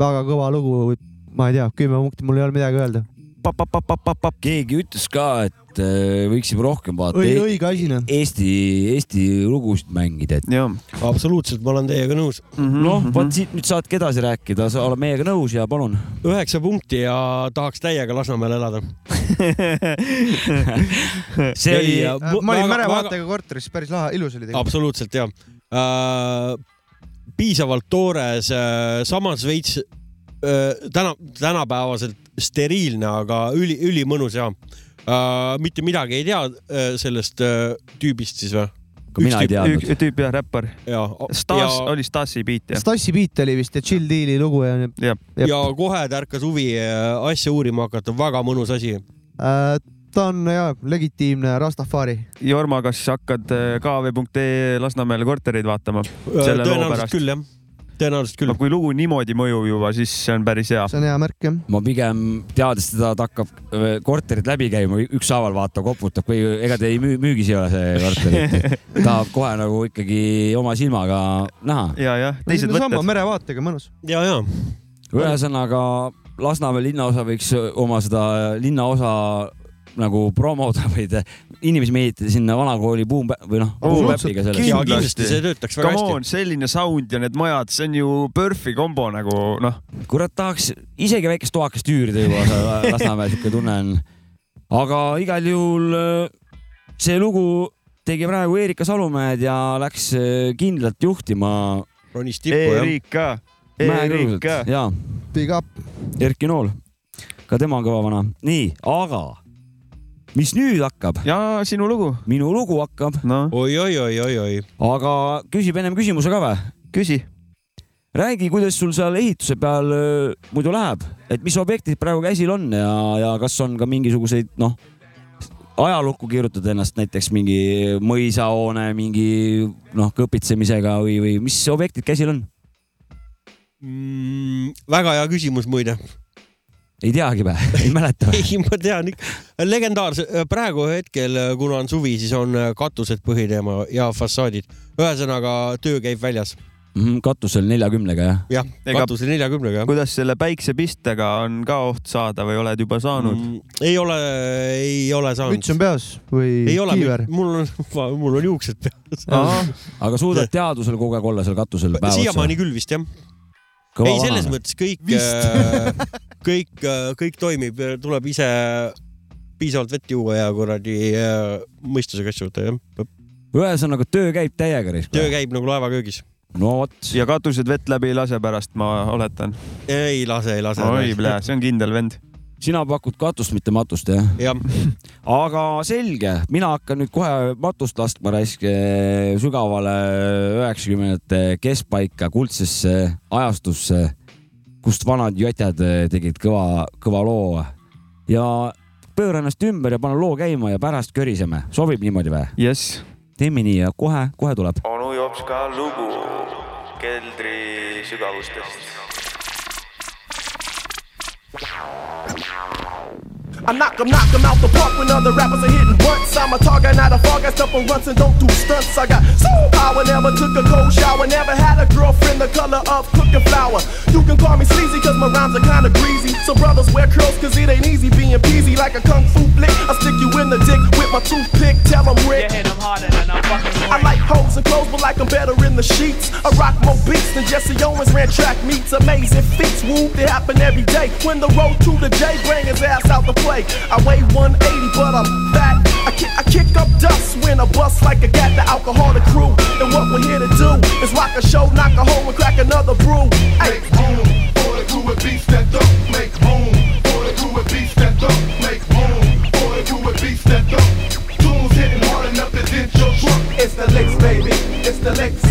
väga kõva lugu. ma ei tea, kümme punkti, mul ei ole midagi öelda. Keegi ütles ka, et võiksime rohkem vaadata Õi- õige asi, noh. Eesti, Eesti lugusid mängida, et. absoluutselt, ma olen teiega nõus mm. Mhm, noh, vot siit nüüd saadki edasi rääkida, sa oled meiega nõus ja palun. üheksa punkti ja tahaks täiega Lasnamäel elada. see oli, ma olin merevaatega korteris, päris lahe, ilus oli tegelikult. absoluutselt ja äh,. piisavalt toores äh,, samas veits täna, tänapäevaselt steriilne, aga üli, ülimõnus ja äh,. mitte midagi ei tea äh, sellest äh, tüübist siis või? üks tüüp jah, räppar. ja, Stas ja- oli Stasi beat jah. Stassi beat oli vist ja Chill Deali lugu ja. jah. ja kohe tärkas huvi äh, asja uurima hakata, väga mõnus asi. Äh, ta on ja legitiimne Rastafari. Jorma, kas hakkad äh, kv.ee Lasnamäele kortereid vaatama? tõenäoliselt küll jah, tõenäoliselt küll. kui lugu niimoodi mõjub juba, siis see on päris hea. see on hea märk jah. ma pigem teades teda, ta hakkab äh, korterit läbi käima, ükshaaval vaatab, koputab või ega ta ei müü, müügis ei ole see korter. tahab kohe nagu ikkagi oma silmaga näha. ja, jah, teised sama võtted. merevaatega mõnus. ja, ja. ühesõnaga Lasnamäe linnaosa võiks oma seda linnaosa nagu promoda või te- inimesi meelitada sinna vanakooli buum või noh, buumpäpiga sellest. Come on, selline sound ja need majad, see on ju PERFi kombo nagu noh. kurat, tahaks isegi väikest toakest üürida juba Lasnamäel, siuke tunne on. aga igal juhul äh, see lugu tegi praegu Erika Salumäed ja läks äh, kindlalt juhtima ronis Erika, mäekõrguselt Erika. ja Big up. Erki Nool, ka tema on kõva vana. nii, aga mis nüüd hakkab? ja sinu lugu. minu lugu hakkab. noh, oi-oi-oi-oi-oi. aga küsib ennem küsimuse ka või? küsi. räägi, kuidas sul seal ehituse peal muidu läheb, et mis objektid praegu käsil on ja, ja kas on ka mingisuguseid noh, ajalukku kirjutad ennast näiteks mingi mõisahoone mingi noh, kõpitsemisega või, või mis objektid käsil on? Mm, väga hea küsimus muide. Ei teagi või? ei mäleta või? ei, ma tean ikka. legendaarse, praegu hetkel, kuna on suvi, siis on katused põhiteema ja fassaadid. ühesõnaga töö käib väljas. Mhm, katusel neljakümnega jah? jah, katusel neljakümnega jah. kuidas selle päiksepistega on ka oht saada või oled juba saanud? Mm, ei ole, ei ole saanud müts. on peas või ei ole kiiver?, mul on, mul on juuksed peas. aga suudad teadvusel kogu aeg olla seal katusel päev siiamaani küll vist jah. ei, selles mõttes kõik, kõik, kõik toimib, tuleb ise piisavalt vett juua ja kuradi äh, mõistusega asju võtta jah. ühesõnaga töö käib täiega. töö käib nagu laevaköögis. no vot. ja katused vett läbi ei lase pärast, ma oletan. ei lase, ei lase. oi, see on kindel vend. Sina pakud katust, mitte matust jah? jah. aga selge, mina hakkan nüüd kohe matust laskma raisk sügavale üheksakümnendate keskpaika kuldsesse ajastusse, kust vanad jotjad tegid kõva, kõva loo ja pööra ennast ümber ja pane loo käima ja pärast köriseme, sobib niimoodi või? jess. teeme nii ja kohe, kohe tuleb. onu Jopska lugu keldri sügavustest. Thank you. I knock 'em, knock 'em out the park when other rappers are hitting blunts. I'm a target, not a fog. I step on runs and don't do stunts. I got soul power, never took a cold shower, never had a girlfriend the color of cooking flour. You can call me sleazy, cause my rhymes are kinda greasy. So brothers wear curls, cause it ain't easy being peasy like a kung fu flick. I stick you in the dick with my toothpick, tell 'em Rick. You hit harder than I'm fucking I like hoes and clothes, but like I'm better in the sheets. I rock more beats than Jesse Owens ran track meets. Amazing feats, woo, they happen every day. When the road to the J bring his ass out the play. I weigh 180, but I'm fat. I kick, I kick up dust when I bust like a gat, the alcoholic crew. And what we're here to do is rock a show, knock a hole, and crack another brew. Hey, room for the crew with beats that don't make room for the crew with beats that don't make room for the crew with beats that don't. Tunes hitting hard enough to dent your trunk. It's the licks, baby. It's the licks.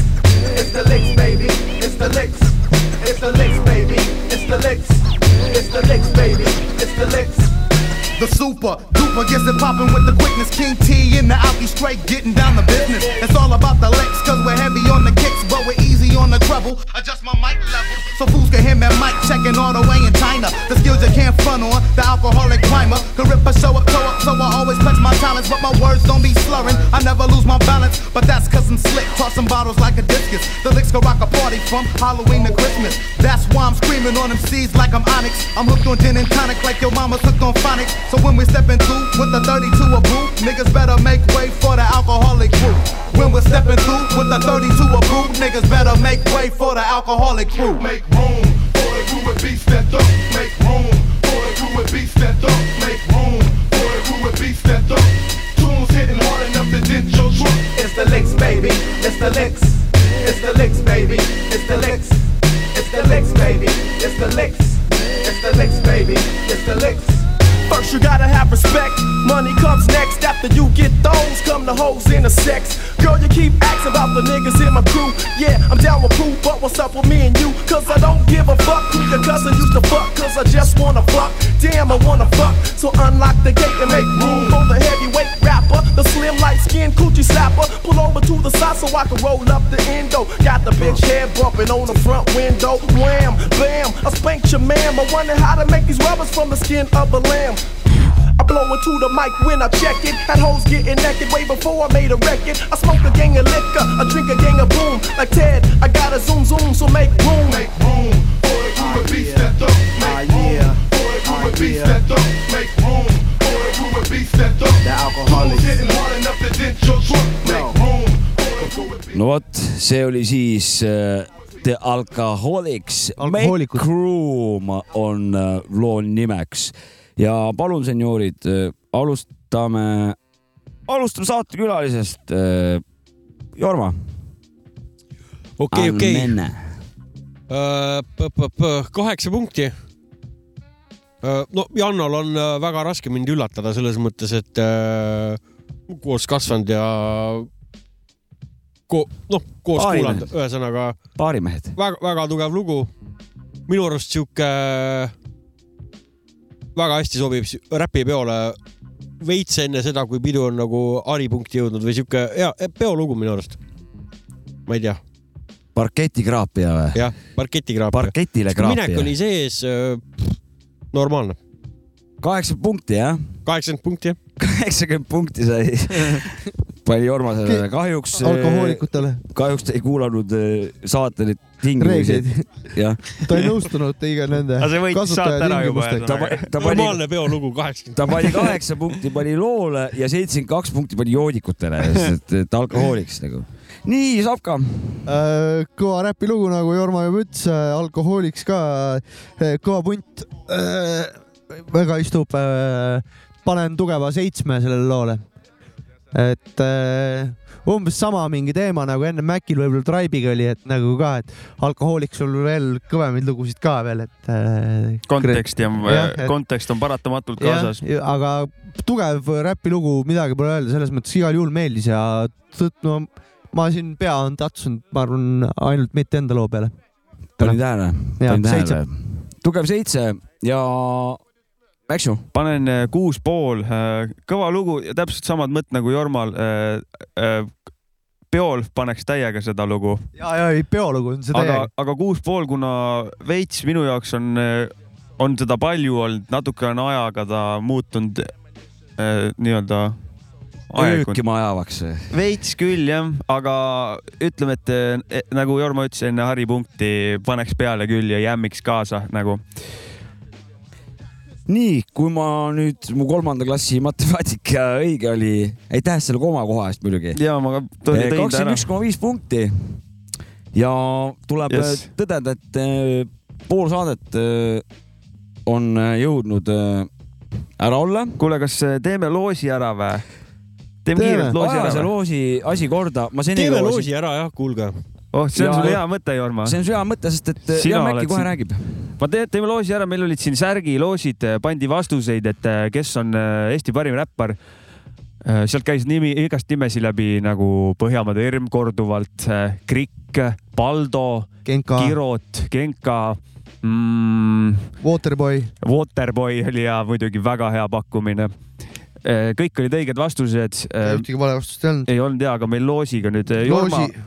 It's the licks, baby. It's the licks. It's the licks, baby. It's the licks. It's the licks, baby. It's the licks. The super duper gets it poppin' with the quickness. King T in the alky straight getting down the business. It's all about the licks, cause we're heavy on the kicks, but we're easy on the treble. Adjust my mic level. So fools can hear me mic checking all the way in China. The skills you can't front on, the alcoholic climber. Can rip a show up, toe up, so I always flex my talents, but my words don't be slurring. I never lose my balance, but that's cause I'm slick, tossing bottles like a discus. The licks can rock a party from Halloween to Christmas. That's why I'm screaming on them seeds like I'm Onyx. I'm hooked on gin and tonic like your mama's hooked on phonics. So when we stepping through with the 32 a brew, niggas better make way for the alcoholic crew. When we're stepping through with the 32 a brew, niggas better make way for the alcoholic crew. Make room for the crew with beats that don't make room for the crew with beats that don't make room for the crew with beats that don't. Tunes hitting hard enough to dent your trunk. It's the licks, baby. It's the licks. It's the licks, baby. It's the licks. It's the licks, baby. It's the licks. It's the licks, baby. It's the licks. First you gotta have respect. Money comes next. After you get those, come the hoes in the sex. Girl, you keep asking about the niggas in my crew. Yeah, I'm down with crew, but what's up with me and you? Cause I don't give a fuck who your cousin used to fuck. Cause I just wanna fuck. Damn, I wanna fuck. So unlock the gate and make room for the heavyweight rapper. The slim light skin coochie slapper. Pull over to the side so I can roll up the endo. Got the bitch head bumping on the front window. Wham, bam, I spanked your man. I wonder how to make these rubbers from the skin of a lamb. I blow into the mic when I check it. Had hoes getting naked way before I made a record. I smoke a gang of liquor, I drink a gang of boom. Like Ted, I got a zoom zoom, so make room. Make room crew with beats that don't make room for the crew with beats that don't make room crew with beats that don't. The alcoholics. Tunes hitting hard enough to dent your trunk. Make room no vot, see oli siis äh, The Alcoholics. Make Room on äh, loo nimeks ja palun, senjoorid, alustame alustame saatekülalisest. Jorma. okei, okei. Menne. kaheksa punkti. no Jannol on äh, väga raske mind üllatada selles mõttes, et äh, koos kasvanud ja ko, noh, koos kuulanud, ühesõnaga paarimehed. väga-väga tugev lugu. minu arust sihuke väga hästi sobib räpipeole veits enne seda, kui pidu on nagu haripunkti jõudnud või sihuke hea peolugu minu arust. ma ei tea, parketikraapia või? jah, parketikraapia. parketile minek kraapia. oli sees, normaalne. kaheksakümmend punkti jah? kaheksakümmend punkti jah. kaheksakümmend punkti sai pani Jorma sellele, kahjuks. alkohoolikutele. kahjuks te ei kuulanud eh, saate neid tingimusi jah. ta ei nõustunud teiega nende Aga see võitis saate ära juba, ta, ta normaalne peolugu, kaheksakümmend. ta pani kaheksa punkti pani loole ja seitsekümmend kaks punkti pani joodikutele, et, et alkohooliks nagu. nii, Sapka. Äh, kõva räpilugu, nagu Jorma juba ütles, alkohooliks ka, kõva punt. väga istub, panen tugeva seitsme sellele loole. Et äh, umbes sama mingi teema nagu enne Mäkil võib-olla Tribe'iga oli, et nagu ka, et alkohooliks sul veel kõvemaid lugusid ka veel, et äh,. konteksti on et- kontekst on paratamatult kaasas., aga tugev räpilugu, midagi pole öelda, selles mõttes igal juhul meeldis ja tõtt- no ma siin pea on tatsunud, ma arvan, ainult mitte enda loo peale. panin tähele, panin tähele. tugev seitse ja Mäksu. panen äh, kuus pool, kõva lugu ja täpselt samad mõtted nagu Jormal. peol paneks täiega seda lugu, ja, ja ei peolugu on see aga täiega,, aga kuus pool, kuna veits minu jaoks on, on seda palju olnud, natuke on ajaga ta muutunud äh, nii-öelda öökima ajavaks. veits küll jah, aga ütleme, et eh, nagu Jorma ütles enne haripunkti, paneks peale küll ja jämmiks kaasa nagu. nii, kui ma nüüd, mu kolmanda klassi matemaatika õige oli, aitäh selle komakoha eest muidugi. ja ma ka tõin tõin ta ära kakskümmend. üks koma viis punkti. ja tuleb Yes. tõdeda, et eh, pool saadet eh, on eh, jõudnud eh, ära olla. kuule, kas eh, teeme loosi ära või? teeme kiirelt loosi aja see ära loosi asi korda. ma teeme loosi ära jah, kuulge. oh, see on Ja- sul hea mõte, Jorma. see on su hea mõte, sest et Sina Jan Mäkki kohe siin- räägib. ma teen, teeme loosi ära, meil olid siin särgi loosid, pandi vastuseid, et eh, kes on Eesti parim räppar. sealt käis nimi, igast nimesi läbi nagu Põhjamaade Irm korduvalt, Krikk, Paldo, Kirot, Genka mm,. Waterboy, Waterboy oli ja muidugi väga hea pakkumine. kõik olid õiged vastused. ühtegi vale vastust ei olnud. ei olnud hea, aga meil loosiga nüüd Jorma loosi,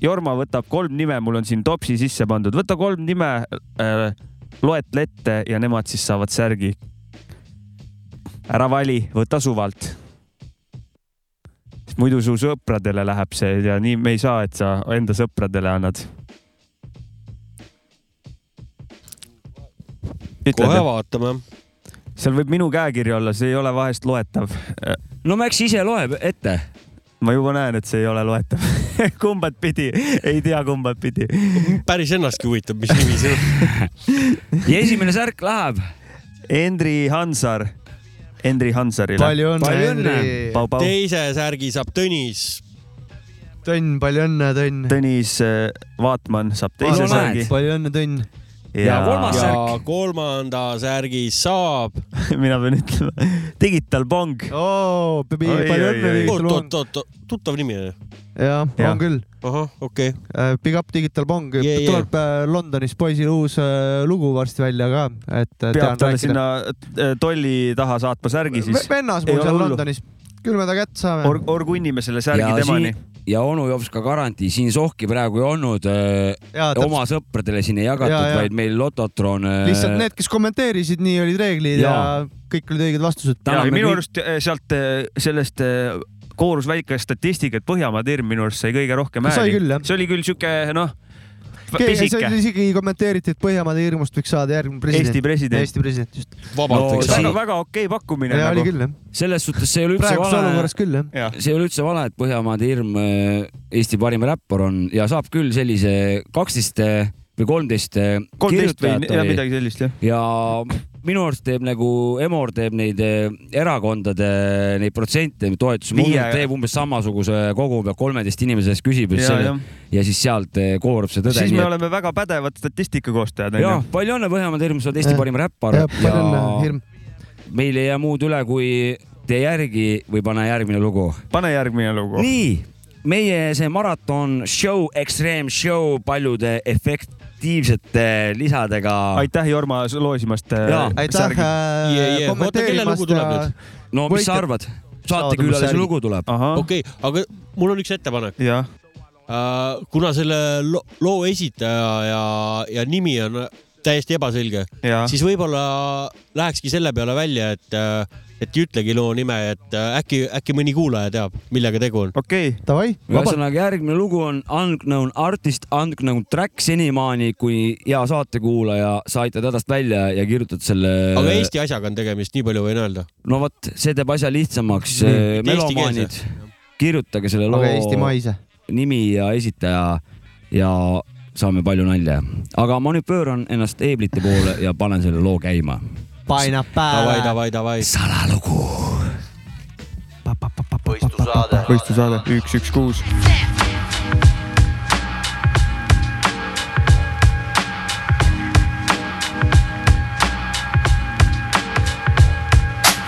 Jorma võtab kolm nime, mul on siin topsi sisse pandud, võta kolm nime äh,, loetle ette ja nemad siis saavad särgi. ära vali, võta suvalt. muidu su sõpradele läheb see ja nii me ei saa, et sa enda sõpradele annad. kohe vaatame. seal võib minu käekiri olla, see ei ole vahest loetav. no Mäks ise loeb ette. Ma juba näen, et see ei ole loetav. kumbat pidi, ei tea kumbat pidi. päris ennastki huvitab, mis nimi see on. ja esimene särk läheb. Endri Hansar, Endri Hansarile. palju õnne, Pau. teise särgi saab Tõnis. Tõnn, palju õnne, Tõnn. Tõnis äh, Vaatman saab teise No särgi. palju õnne, Tõnn. Ja kolmas ja särk. kolmanda särgi saab. mina pean ütlema, Digital Bong. oot, tuttav nimi. jah, Jah. on küll. ahah, okei okay.. Big up Digital Bong, Yeah, yeah. tuleb äh, Londonis poisil uus äh, lugu varsti välja ka, et äh, peab tean talle sinna äh, tolli taha saatma särgi siis. vennas mul seal. Londonis, küll me ta kätte saame Or-, orgunnime selle särgi ja temani. Ja onu jops ka garantii, siin sohki praegu ei olnud äh, oma sõpradele siin ei jagatud, Jaa, jaa. vaid meil Lototron äh,. lihtsalt need, kes kommenteerisid, nii olid reeglid ja, ja kõik olid õiged vastused. ja minu arust äh, sealt sellest koorus väike statistika, et Põhjamaade hirm minu arust sai kõige rohkem hääli see oli küll siuke noh, pisike isegi kommenteeriti, et Põhjamaade hirmust võiks saada järgmine president. Eesti president. Eesti president, just. vabalt No võiks see- saada. väga okei pakkumine ja oli nagu. küll jah. selles suhtes see ei ole üldse praeguses vale olukorras, küll jah. see ei ole üldse vale, et Põhjamaade hirm äh, Eesti parim räppar on ja saab küll sellise kaksteist või kolmteist kolmteist või kirjutajat ja oli midagi sellist jah. ja minu arust teeb nagu Emor teeb neid eh, erakondade neid protsente toetusi, et teeb umbes samasuguse kogu peab kolmeteist inimese käest küsib ja, Ja, selle, jah. ja siis sealt eh, koorub see tõde. siis me oleme väga pädevad statistika koostajad ja onju. palju õnne, Põhjamaade Hirm, sa oled Eesti Jah. parim räppar Jah, palju õnne, Hirm. meil ei jää muud üle, kui tee järgi või pane järgmine lugu. pane järgmine lugu. nii, meie see maraton show, Extreme Show paljude efektiivsete lisadega. aitäh, Jorma, loosimast. Jaa. aitäh äh, kommenteerimast ja no mis sa arvad? saatekülalise lugu tuleb. okei, aga mul on üks ettepanek. kuna selle lo- loo esitaja ja, ja nimi on täiesti ebaselge, siis võib-olla lähekski selle peale välja, et, et ei ütlegi loo nime, et äh, äkki, äkki mõni kuulaja teab, millega tegu on. okei okay., davai. ühesõnaga järgmine lugu on Unknown Artist, Unknown Track senimaani, kui hea saatekuulaja, sa aitad hädast välja ja kirjutad selle. aga Eesti asjaga on tegemist, nii palju võin öelda. no vot, see teeb asja lihtsamaks Nii,. melomaanid kirjutage selle loo aga eestimaise. nimi ja esitaja ja saame palju nalja. aga ma nüüd pööran ennast eeblite poole ja panen selle loo käima. Painab davai, pääle. davai, davai. salalugu. võistlusaade. võistlusaade üks, üks, kuus.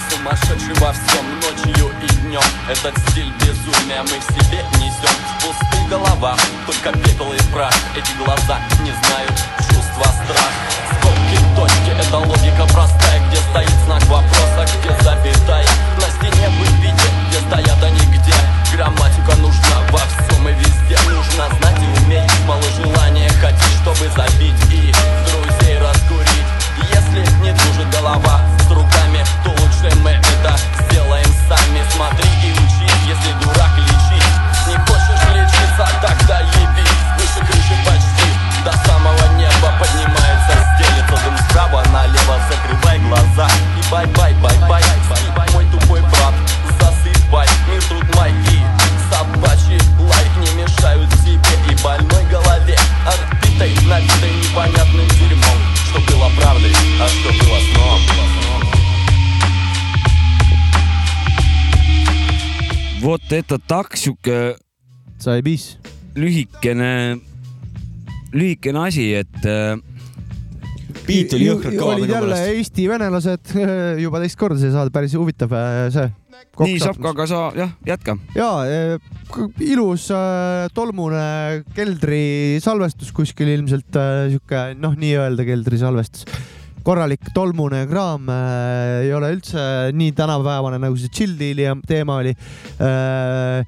Сумасшедший во всем, ночью и днем Этот стиль безумия мы в себе несем В пустых головах, только пепел и прах Эти глаза et tak sihuke sai piis. lühikene, lühikene asi, et äh, Beat oli jõhkralt kõva minu meelest. Eesti venelased juba teist korda see saade, päris huvitav äh, see. nii saab ka, aga sa jah, jätka. ja k- ilus äh, tolmune keldrisalvestus kuskil ilmselt äh, sihuke noh, nii-öelda keldrisalvestus. Korralik tolmune kraam äh, ei ole üldse nii tänapäevane, nagu see chill deal'i teema oli äh,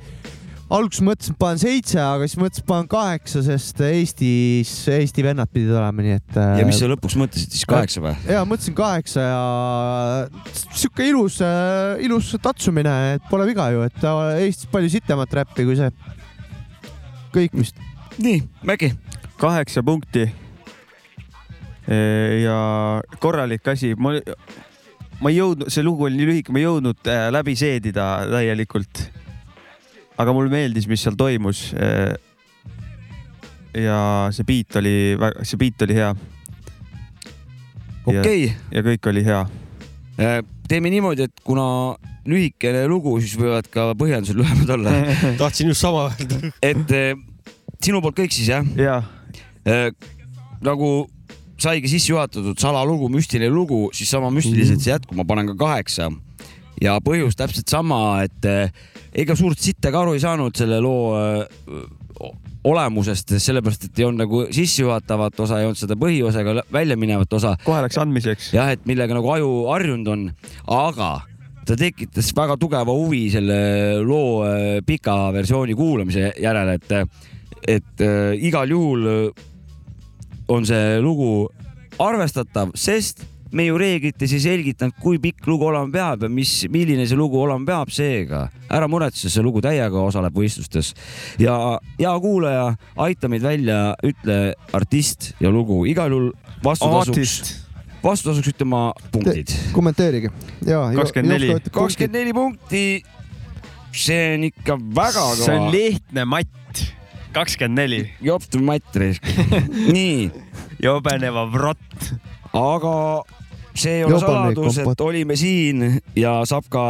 alguses mõtlesin, et panen seitse, aga siis mõtlesin, et panen kaheksa, sest Eestis, Eesti vennad pidid olema, nii et. ja mis sa lõpuks mõtlesid siis, kaheksa või? ja mõtlesin kaheksa ja sihuke ilus, ilus tatsumine, et pole viga ju, et Eestis palju sitemat räppi kui see. kõik vist. nii, Mägi. kaheksa punkti. Ja korralik asi, ma, ma ei jõudnud, see lugu oli nii lühike, ma ei jõudnud äh, läbi seedida täielikult. aga mulle meeldis, mis seal toimus. ja see beat oli, see beat oli hea. Okei. ja kõik oli hea. teeme niimoodi, et kuna lühikene lugu, siis võivad ka põhjendused lühemad olla. tahtsin just sama öelda. et sinu poolt kõik siis jah? jah. nagu saigi sisse juhatatud salalugu, müstiline lugu, siis sama müstiliselt see jätkub, ma panen ka kaheksa. ja põhjus täpselt sama, et eh, ega suurt sitta ka aru ei saanud selle loo eh, olemusest, sellepärast et ei olnud nagu sissejuhatavat osa, ei olnud seda põhiosa ega välja minevat osa. kohe läks andmiseks. jah, et millega nagu aju harjunud on, aga ta tekitas väga tugeva huvi selle loo äh, pika versiooni kuulamise järele, et, et äh, igal juhul on see lugu arvestatav, sest me ju reeglites ei selgitanud, kui pikk lugu olema peab ja mis, milline see lugu olema peab, seega ära muretse, see lugu täiega osaleb võistlustes. ja hea kuulaja, aita meid välja, ütle artist ja lugu, igal juhul vastutasuks vastutasuks ütle oma punktid. kommenteerige. ja. kakskümmend neli punkti. see on ikka väga kõva. see on lihtne matt. Kakskümmend neli. jopt risk. nii. jobeneva vrott. aga see ei ole saladus, et olime siin ja Sapka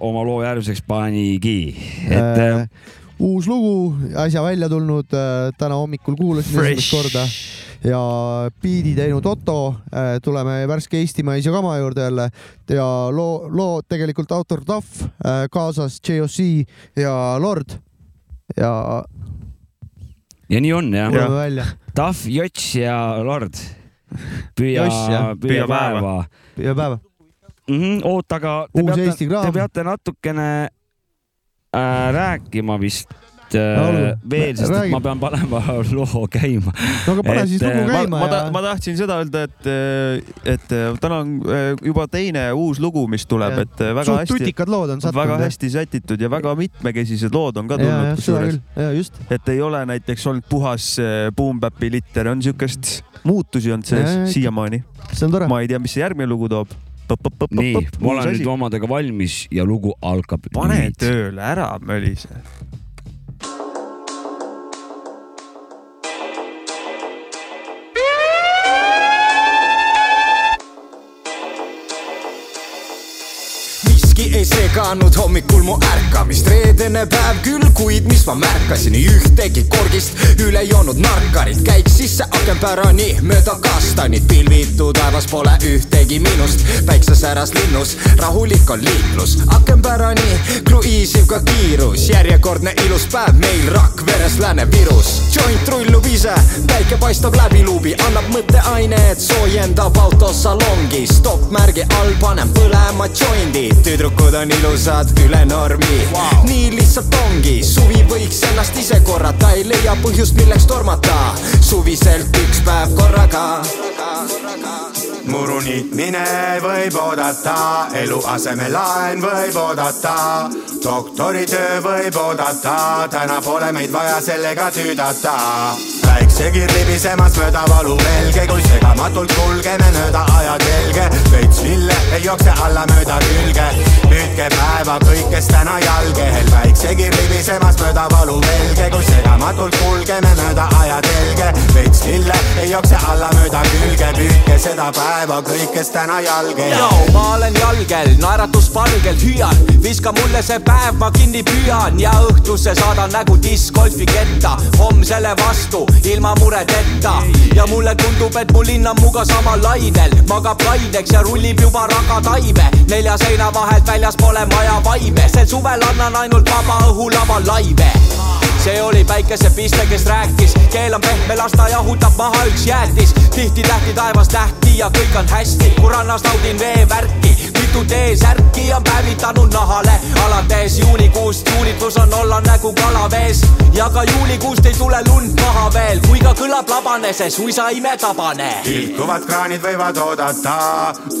oma loo järgmiseks panigi, et äh, uus lugu, äsja välja tulnud, täna hommikul kuulasin esimest korda ja biidi teinud Otto. tuleme värske eestimaise kama juurde jälle ja loo, loo tegelikult autor Tahv, kaasas JOC ja Lord ja ja nii on jah välja.. Tahv, Jots ja Lord. püüa püüa Püüa päeva. Püüa päeva. mm. -hmm, oot, aga te Uus peate, te peate natukene äh, rääkima vist No äh, veel, sest et räägi. ma pean panema loo käima. no aga pane siis lugu ma, käima ma, ja ta, ma tahtsin seda öelda, et, et täna on äh, juba teine uus lugu, mis tuleb, et väga Suht hästi, tutikad lood on sattunud, väga hästi sätitud ja väga mitmekesised lood on ka tulnud seda kusjuures küll.. ja just. et ei ole näiteks olnud puhas äh, boom-bap'i litter, on siukest muutusi olnud sees siiamaani. see on tore. ma ei tea, mis see järgmine lugu toob. nii, ma olen nüüd omadega valmis ja lugu algab. pane tööle, ära mölise. Seganud hommikul mu ärkamist, reedene päev küll, kuid mis ma märkasin, ühtegi korgist üle joonud narkarit, käiks sisse akenpärani mööda kastanit, pilvitu taevas pole ühtegi miinust, päiksesäras linnus, rahulik on liiklus, akenpärani kruiisiv ka kiirus, järjekordne ilus päev meil Rakveres Lääne-Virus, joint rullub ise, päike paistab läbi luubi, annab mõtteainet, soojendab autos salongi, stopp-märgi all panen põlema joindi, tüdrukud on ilusad üle normi. Wow.. nii lihtsalt ongi, suvi võiks ennast ise korrata, ei leia põhjust, milleks tormata, suviselt üks päev korraga. muru niitmine võib oodata, eluasemelaen võib oodata, doktoritöö võib oodata, täna pole meid vaja sellega tüüdata. päiksekirr libisemas mööda valuvelge, kui segamatult kulgeme mööda ajatelge, veits lille ei jookse alla mööda külge, püüdke päeva kõik, kes täna jalgehel, päiksekirr libisemas mööda valuvelge, kui segamatult kulgeme mööda ajatelge, veits lille ei jookse alla mööda külge, püüdke seda päeva kõik, kes täna jalgehel. Yo, ma olen jalgel, naeratuspalgel hüüan, viska mulle see päev, ma kinni püüan. Ja õhtusse saadan nägu diskgolfi ketta, homsele vastu ilma muredeta. ja mulle tundub, et mu linn on muga samal lainel, magab kaineks ja rullib juba ragataime, nelja seina vahelt väljas pole maja vaime, sel suvel annan ainult vaba õhulava laive. See oli päikesepiste, kes rääkis, keel on pehme, las ta jahutab maha üks jäätis. tihti tähti taevas nähti ja kõik on hästi, kui rannas naudin veevärki, mitu T-särki on päevitanud nahale. alates juunikuust, juunitus on olla nägu kalavees ja ka juulikuust ei tule lund maha veel, kui ka kõlab labane, see suisa imetabane. tilkuvad kraanid võivad oodata,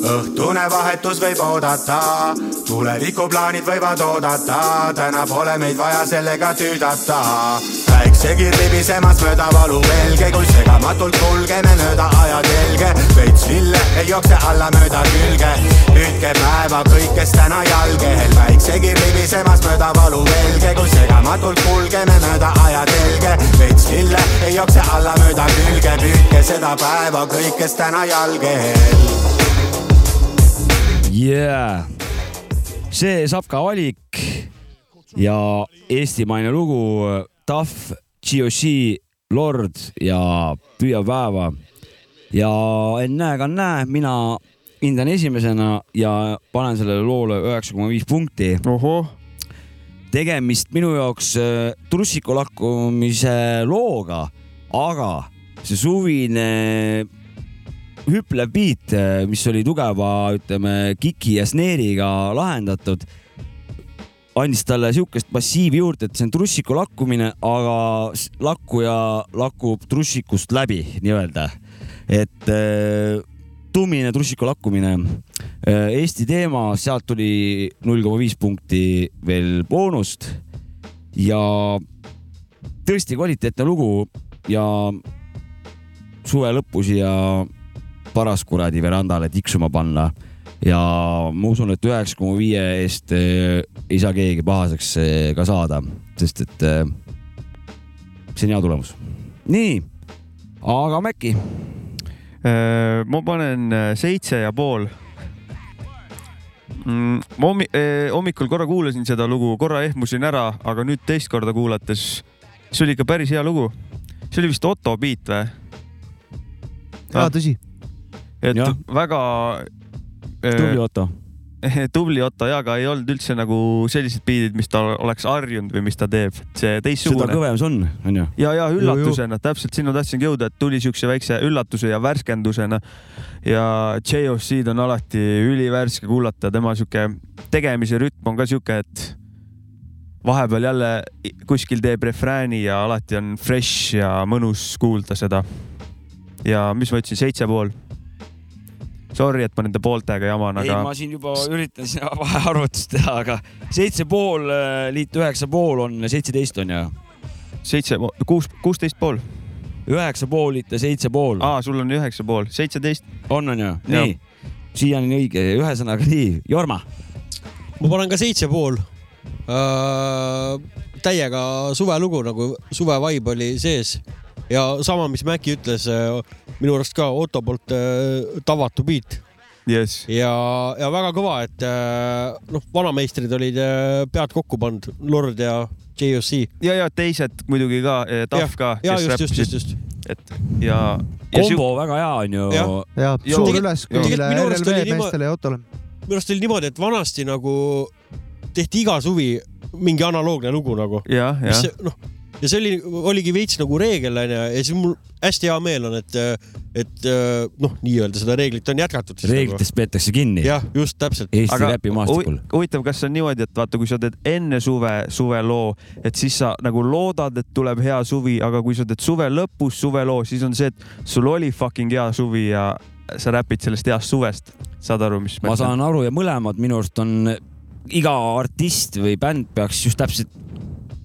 õhtune vahetus võib oodata, tulevikuplaanid võivad oodata, täna pole meid vaja sellega tüüdata. päiksekirr libisemas mööda valuvelge, kui segamatult kulgeme mööda ajatelge, veits lille ei jookse alla mööda külge, püüdke päeva kõik, kes täna jalgehel, päiksekirr libisemas mööda valuvelge, kui segamatult kulgeme mööda ajatelge, veits lille ei jookse alla mööda külge, püüdke seda päeva kõik, kes täna jalgehel. yeah.. see Sapka valik ja eestimaine lugu Tahv, GOC, Lord ja Püüa päeva. ja ennäe-kannäe, mina hindan esimesena ja panen sellele loole üheksa koma viis punkti. tegemist minu jaoks äh, trussiku lakkumise looga, aga see suvine hüplev beat, mis oli tugeva, ütleme, kiki ja snare'iga lahendatud, andis talle sihukest massiivi juurde, et see on trussiku lakkumine, aga lakkuja lakub trussikust läbi nii-öelda. et äh, tummine trussiku lakkumine. Eesti teema, sealt tuli null koma viis punkti veel boonust ja tõesti kvaliteetne lugu ja suve lõppu siia paraskuradi verandale tiksuma panna ja ma usun, et üheksa koma viie eest eh, ei saa keegi pahaseks eh, ka saada, sest et see on hea tulemus. nii, aga Mäkki, Äh, ma panen äh, seitse ja pool, mm,. ma hommi-, hommikul korra kuulasin seda lugu, korra ehmusin ära, aga nüüd teist korda kuulates, see oli ikka päris hea lugu. see oli vist Otto beat või? jaa, tõsi. et Jah. väga. tubli Otto. tubli Otto ja, aga ei olnud üldse nagu sellised biidid, mis ta oleks harjunud või mis ta teeb, see seda teistsugune. kõvem see on, onju. ja, ja üllatusena, täpselt sinna tahtsingi jõuda, et tuli siukse väikse üllatuse ja värskendusena. ja JOC-d on alati ülivärske kuulata, tema sihuke tegemise rütm on ka sihuke, et vahepeal jälle kuskil teeb refrääni ja alati on fresh ja mõnus kuulda seda. ja mis ma ütlesin, seitse pool. Sorry, et ma nende pooltega jaman, ei, aga ma siin juba üritan siin vahearvutust teha, aga seitse pool äh, liitu üheksa pool on seitseteist on ju. seitse, kuus, kuusteist pool. üheksa pool liita seitse pool. aa, sul on üheksa pool, seitseteist. on, on ju, nii. siiani on õige, ühesõnaga nii, Jorma. ma panen ka seitse pool. täiega suvelugu nagu suve vibe oli sees ja sama, mis Mäkki ütles, minu arust ka Otto poolt äh, tavatu beat yes.. ja, ja väga kõva, et äh, noh, vanameistrid olid äh, pead kokku pannud, Lord ja JOC. ja, ja teised muidugi ka, Tahv ka. ja just, just, just, just. et ja. kombo väga hea on ju. ja suur üles kõigile RLV meestele ja Ottole. minu arust oli niimoodi, et vanasti nagu tehti iga suvi mingi analoogne lugu nagu. jah. noh, ja see oli, oligi veits nagu reegel onju ja siis mul hästi hea meel on, et, et noh, nii-öelda seda reeglit on jätkatud. reeglitest peetakse kinni. jah, just täpselt. Eesti räpimaastikul. huvitav, kas see on niimoodi, et vaata, kui sa teed enne suve suveloo, et siis sa nagu loodad, et tuleb hea suvi, aga kui sa teed suve lõpus suveloo, siis on see, et sul oli fucking hea suvi ja sa räpid sellest heast suvest. saad aru, mis ma saan aru ja mõlemad minu arust on, iga artist või bänd peaks just täpselt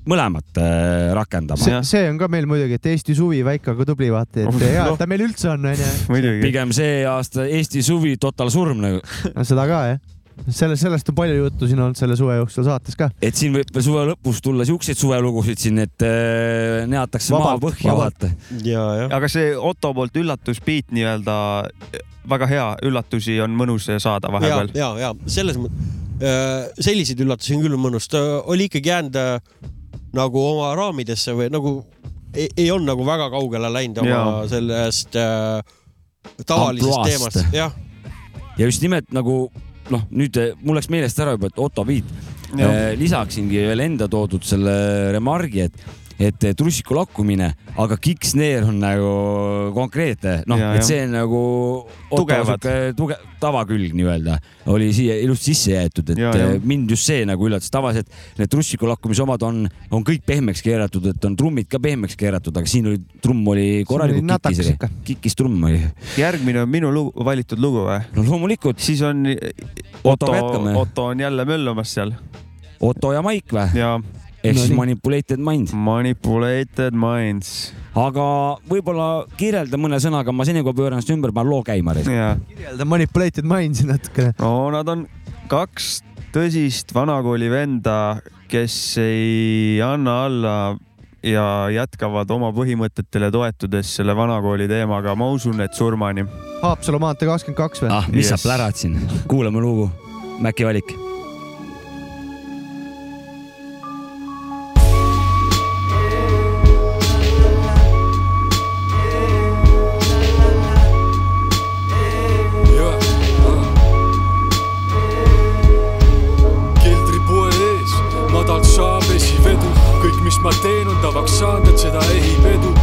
mõlemat äh, rakendama. see, on ka meil muidugi, et Eesti suvi väike, aga tubli, vaata, et hea, et ta meil üldse on, onju. pigem see aasta Eesti suvi total surm nagu. no seda ka jah. selle, sellest on palju juttu siin olnud selle suve jooksul saates ka. et siin võib suve lõpus tulla siukseid suvelugusid siin, et äh, neatakse maa põhja, vaata. ja, aga see Otto poolt üllatusbeat nii-öelda väga hea, üllatusi on mõnus saada ja vahepeal., ja, ja selles mõttes, selliseid üllatusi on küll mõnus, ta oli ikkagi jäänud äh, nagu oma raamidesse või nagu ei, ei olnud nagu väga kaugele läinud oma Jaa. sellest äh, tavalisest teemast, jah. ja just nimelt nagu noh, nüüd eh, mul läks meelest ära juba, et Otto Jah. eh, lisaksingi veel enda toodud selle remargi, et et eh, trussiku lakkumine, aga kick-snare on nagu konkreetne, noh, et see nagu Tugevad. sihuke tuge-, tavakülg nii-öelda oli siia ilusti sisse jäetud, et Ja, ja, jah. mind just see nagu üllatas, tavaliselt need trussiku lakkumise omad on, on kõik pehmeks keeratud, et on trummid ka pehmeks keeratud, aga siin oli trumm oli korralikult kikis kikis trumm oli. järgmine on minu lugu, valitud lugu või? no loomulikult. siis on Otto Otto on jälle möllamas seal. Otto ja Maik või? ja ehk siis No nii. manipulated mind. Manipulated minds. aga võib-olla kirjelda mõne sõnaga, ma senikohal pööran ennast ümber, panen loo käima. kirjelda Manipulated Minds'i natukene. no nad on kaks tõsist vanakooli venda, kes ei anna alla ja jätkavad oma põhimõtetele toetudes selle vanakooli teemaga, ma usun, et surmani. Haapsalu maantee kakskümmend kaks või? ah, mis Yes. sa plärad siin, kuulame lugu. Mäkki valik. Ma teen, on tavaks saanud, et seda ehib edu.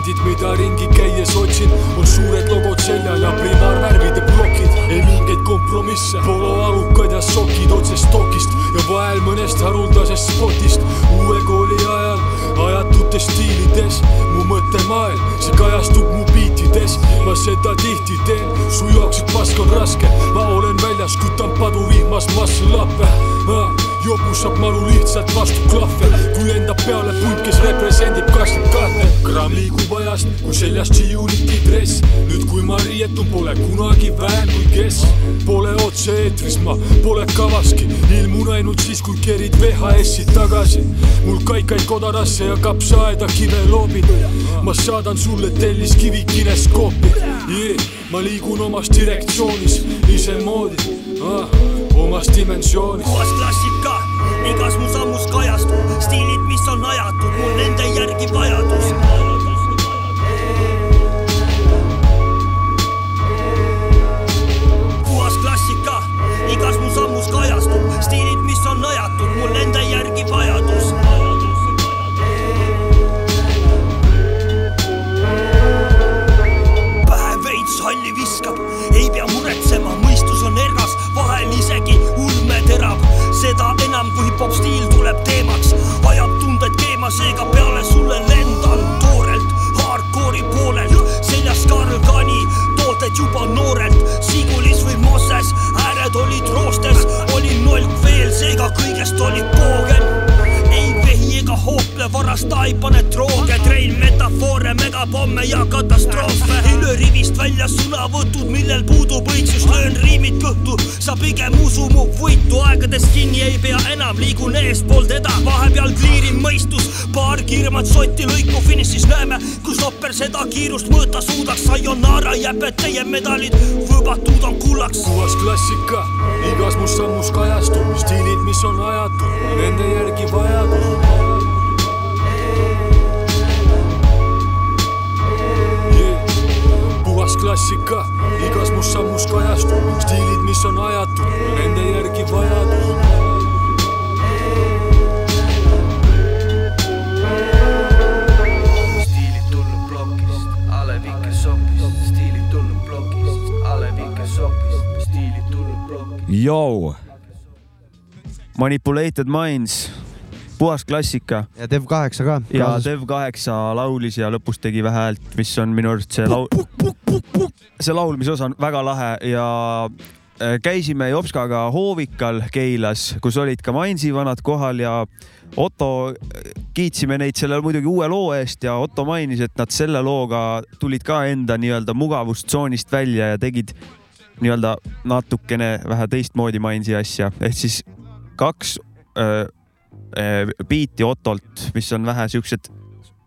elemendid, mida ringi käies otsin, on suured logod seljal ja primaarvärvide plokid, ei mingeid kompromisse, poloalukad ja sokid otsest stokist ja vahel mõnest haruldasest spotist. uue kooli ajal ajatutes stiilides, mu mõttemaailm, see kajastub mu biitides, ma seda tihti teen, su jaoks, et pask on raske, ma olen väljas, kütan paduvihmas masslappe jopus saab maru lihtsalt vastu klahve, kui lendab peale punt, kes represendib kasvab kahte. gramm liigub ajast, kui seljas G-Uniti dress, nüüd kui ma riietun, pole kunagi vähem kui kes. Pole otse-eetris ma, pole kavaski, ilmun ainult siis, kui kerid VHS-i tagasi. mul kaikaid kodarasse ja kapsaaeda kive loobid. ma saadan sulle telliskivi kineskoopi ma liigun omas direktsioonis isemoodi ah omas dimensioonis. puhas klassika, igas mu sammus kajastub, stiilid, mis on ajatud, mul nende järgi vajadus. Manipulated Minds, puhas klassika. ja Dev kaheksa ka. ja Dev kaheksa laulis ja lõpus tegi vähe häält, mis on minu arust see laul, see laulmise osa on väga lahe ja äh, käisime Jopskaga Hoovikal Keilas, kus olid ka Mainsi vanad kohal ja Otto, kiitsime neid selle muidugi uue loo eest ja Otto mainis, et nad selle looga tulid ka enda nii-öelda mugavustsoonist välja ja tegid nii-öelda natukene vähe teistmoodi Mainsi asja, ehk siis kaks öö, biiti Ottolt, mis on vähe siuksed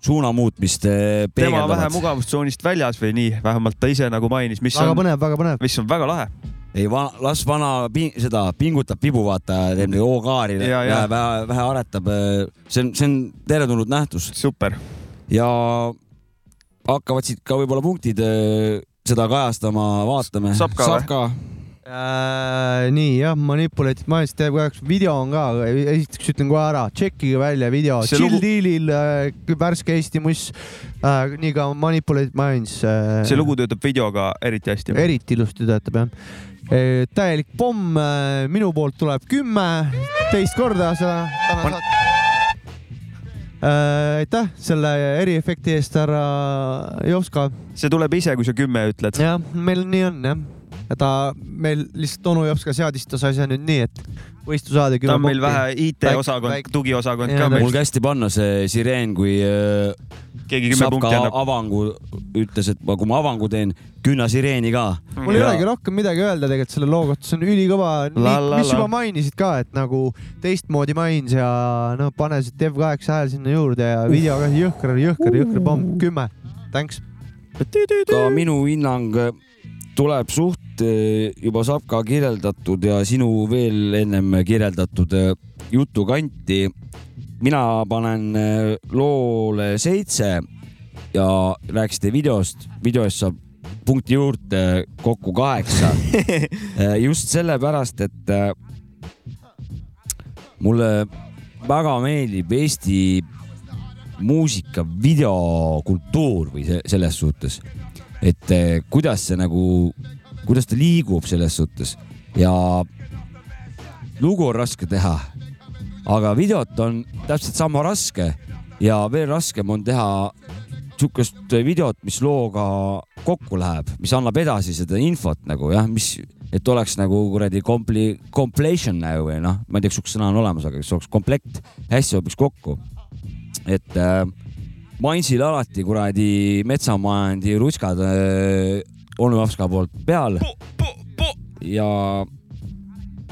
suunamuutmist tema peegeldavad. vähe mugavustsoonist väljas või nii, vähemalt ta ise nagu mainis, mis väga on, põnev, väga põnev. mis on väga lahe. ei, las vana ping, seda pingutab vibu, vaata, teeb O-kaari, Ja, ja. vähe, vähe, vähe aretab. see on, see on teretulnud nähtus. super. ja hakkavad siit ka võib-olla punktid seda kajastama, vaatame. Saab ka või? Äh, nii jah, Manipulated Minds teeb kahjuks, video on ka, esiteks ütlen kohe ära, tšekkige välja video, Chill lugu- Dealil äh, värske Eesti muss äh,, nii ka Manipulated Minds äh,. see lugu töötab videoga eriti hästi. eriti ilusti töötab jah. täielik pomm, minu poolt tuleb kümme, teist korda seda täna saate. aitäh selle eriefekti eest, härra Jovska. see tuleb ise, kui sa kümme ütled. jah, meil nii on jah. ta, meil lihtsalt onu Jovska seadistas asja nüüd nii, et võistlus saada kümme ta on meil vähe IT-osakond, tugiosakond ka mul kästi panna see sireen, kui öö, Keegi kümme punkti annab. avangu ütles, et ma, kui ma avangu teen, künna sireeni ka. mul ei olegi rohkem midagi öelda tegelikult selle loo kohta, see on ülikõva, mis juba mainisid ka, et nagu teistmoodi mains ja noh, pane see Dev8 hääl sinna juurde ja video ka jõhker, jõhker, jõhker pomm, kümme, thanks. ka minu hinnang äh, tuleb suht äh, juba Sapka kirjeldatud ja sinu veel ennem kirjeldatud äh, jutukanti. mina panen äh, loole seitse ja rääkisite videost, video eest saab punkti juurde kokku kaheksa. just sellepärast, et mulle väga meeldib Eesti muusika videokultuur või selles suhtes, et eh, kuidas see nagu, kuidas ta liigub selles suhtes ja lugu on raske teha, aga videot on täpselt sama raske ja veel raskem on teha sihukest videot, mis looga kokku läheb, mis annab edasi seda infot nagu jah, mis, et oleks nagu kuradi kompli-, completion nagu või noh, ma ei tea, kas sihukene sõna on olemas, aga kas oleks komplekt, hästi sobiks kokku. et äh, Mainsil alati kuradi metsamajandi rutskad äh, onu Jopska poolt peal. ja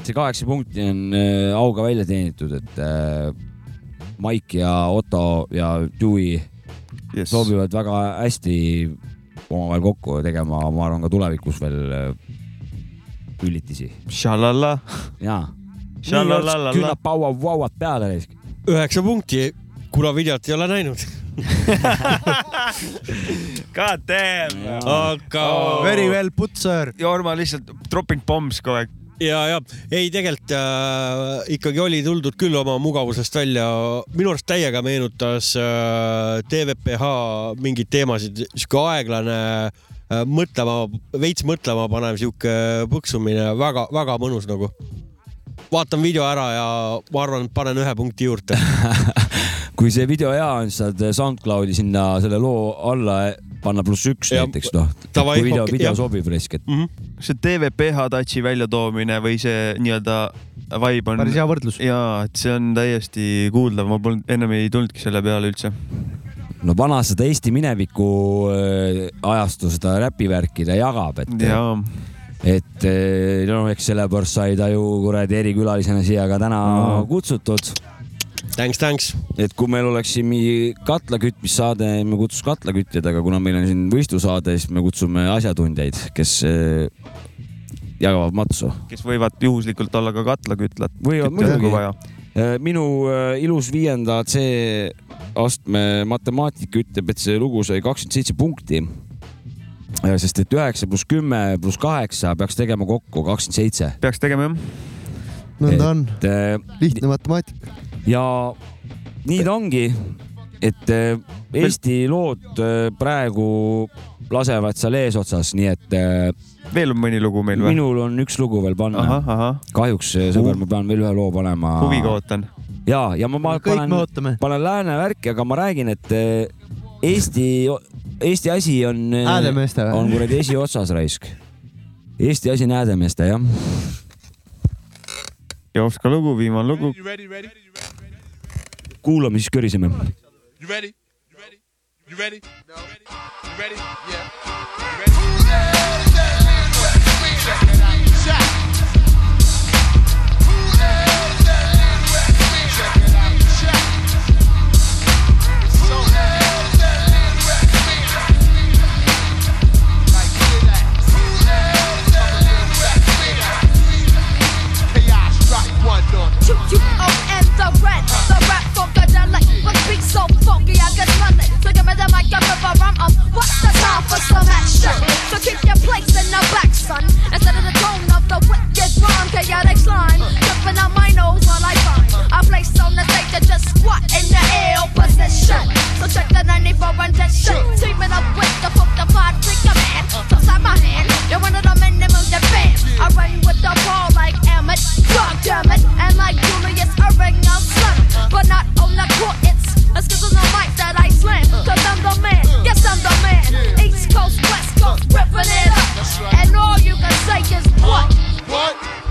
see kaheksa punkti on äh, auga välja teenitud, et äh, Maik ja Otto ja Dewey yes. sobivad väga hästi omavahel kokku tegema, ma arvan ka tulevikus veel üllitisi. Shalala. jaa. Küünab paua-vauad peale. üheksa punkti, kuna videot ei ole näinud. God damn. aga. Very well put, sir. Jorma lihtsalt dropping bombs kogu aeg. ja, ja ei, tegelikult äh, ikkagi oli tuldud küll oma mugavusest välja. minu arust täiega meenutas äh, TVPH mingeid teemasid, sihuke aeglane äh, mõtlema, veits mõtlema panev sihuke põksumine, väga-väga mõnus nagu. vaatan video ära ja ma arvan, et panen ühe punkti juurde. kui see video hea on, siis saad SoundCloudi sinna selle loo alla panna pluss üks Ja, näiteks noh. kui video, video jah. sobib risk, et Mhm. see TVPH touch'i väljatoomine või see nii-öelda vibe on. päris hea võrdlus. jaa, et see on täiesti kuuldav, ma polnud, ennem ei tulnudki selle peale üldse. no vana seda Eesti mineviku äh, ajastu seda räpivärki ta jagab, et. jaa, et eh, noh, eks sellepärast sai ta ju kuradi erikülalisena siia ka täna Aa. kutsutud. Thanks, thanks. et kui meil oleks siin mingi katlakütmissaade, me kutsuks katlakütjaid, aga kuna meil on siin võistlusaade, siis me kutsume asjatundjaid, kes eh, jagavad matsu. kes võivad juhuslikult olla ka katlakütlad. võivad muidugi vaja. minu eh, ilus viienda C astme matemaatika ütleb, et see lugu sai kakskümmend seitse punkti. sest et üheksa pluss kümme pluss kaheksa peaks tegema kokku kakskümmend seitse. peaks tegema jah. nõnda on, lihtne matemaatika. Ja nii ta ongi, et eh, Eesti lood eh, praegu lasevad seal eesotsas, nii et eh, veel on mõni lugu meil või? minul on üks lugu veel panna kahjuks, sõber, ma pean veel ühe loo panema. huviga ootan. ja, ja ma, ma kõik panen panen lääne värki, aga ma räägin, et Eesti, Eesti asi on, on kuradi esiotsas raisk. Eesti asi on häädemeeste jah. Jovska lugu, viimane lugu. Kuulame siis köriseme. You ready? You ready? You ready? No. You ready? Yeah. You ready? rhythm like the river I'm up. What's the time for some action? So keep your place in the back, son. Instead of the tone of the wicked rhyme, chaotic slime. Jumping out my nose while I find a place on the stage to just squat in the ill position. So check the 94 and that shit. Teaming up with the fuck the five trigger man. Toss out my hand. You're one of the minimum defense. I run with the ball like Emmett. God damn it. And like Julius Irving, I'm slumming. But not on the court. starts ripping it up. And all you can say is what? What?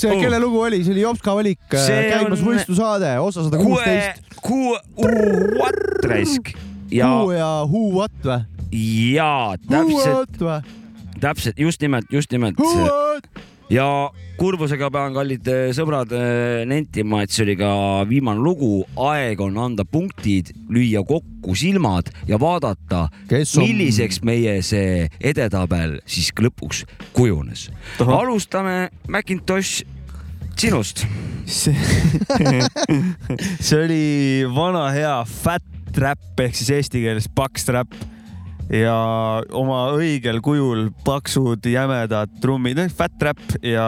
Mis see, kelle lugu oli, see oli Jopska valik, See käimas on- võistlusaade, osa sada kuusteist., kuu, what raisk ja, Who ja Who What või? ja Who täpselt, täpselt just nimelt, just nimelt. Ja kurbusega pean, kallid eh, sõbrad, nentima, et see oli ka viimane lugu. aeg on anda punktid, lüüa kokku silmad ja vaadata, on- milliseks meie see edetabel siis lõpuks kujunes. alustame Macintosh sinust. see see oli vana hea fat trap ehk siis eesti keeles paks trap ja oma õigel kujul paksud jämedad trummid, fat trap ja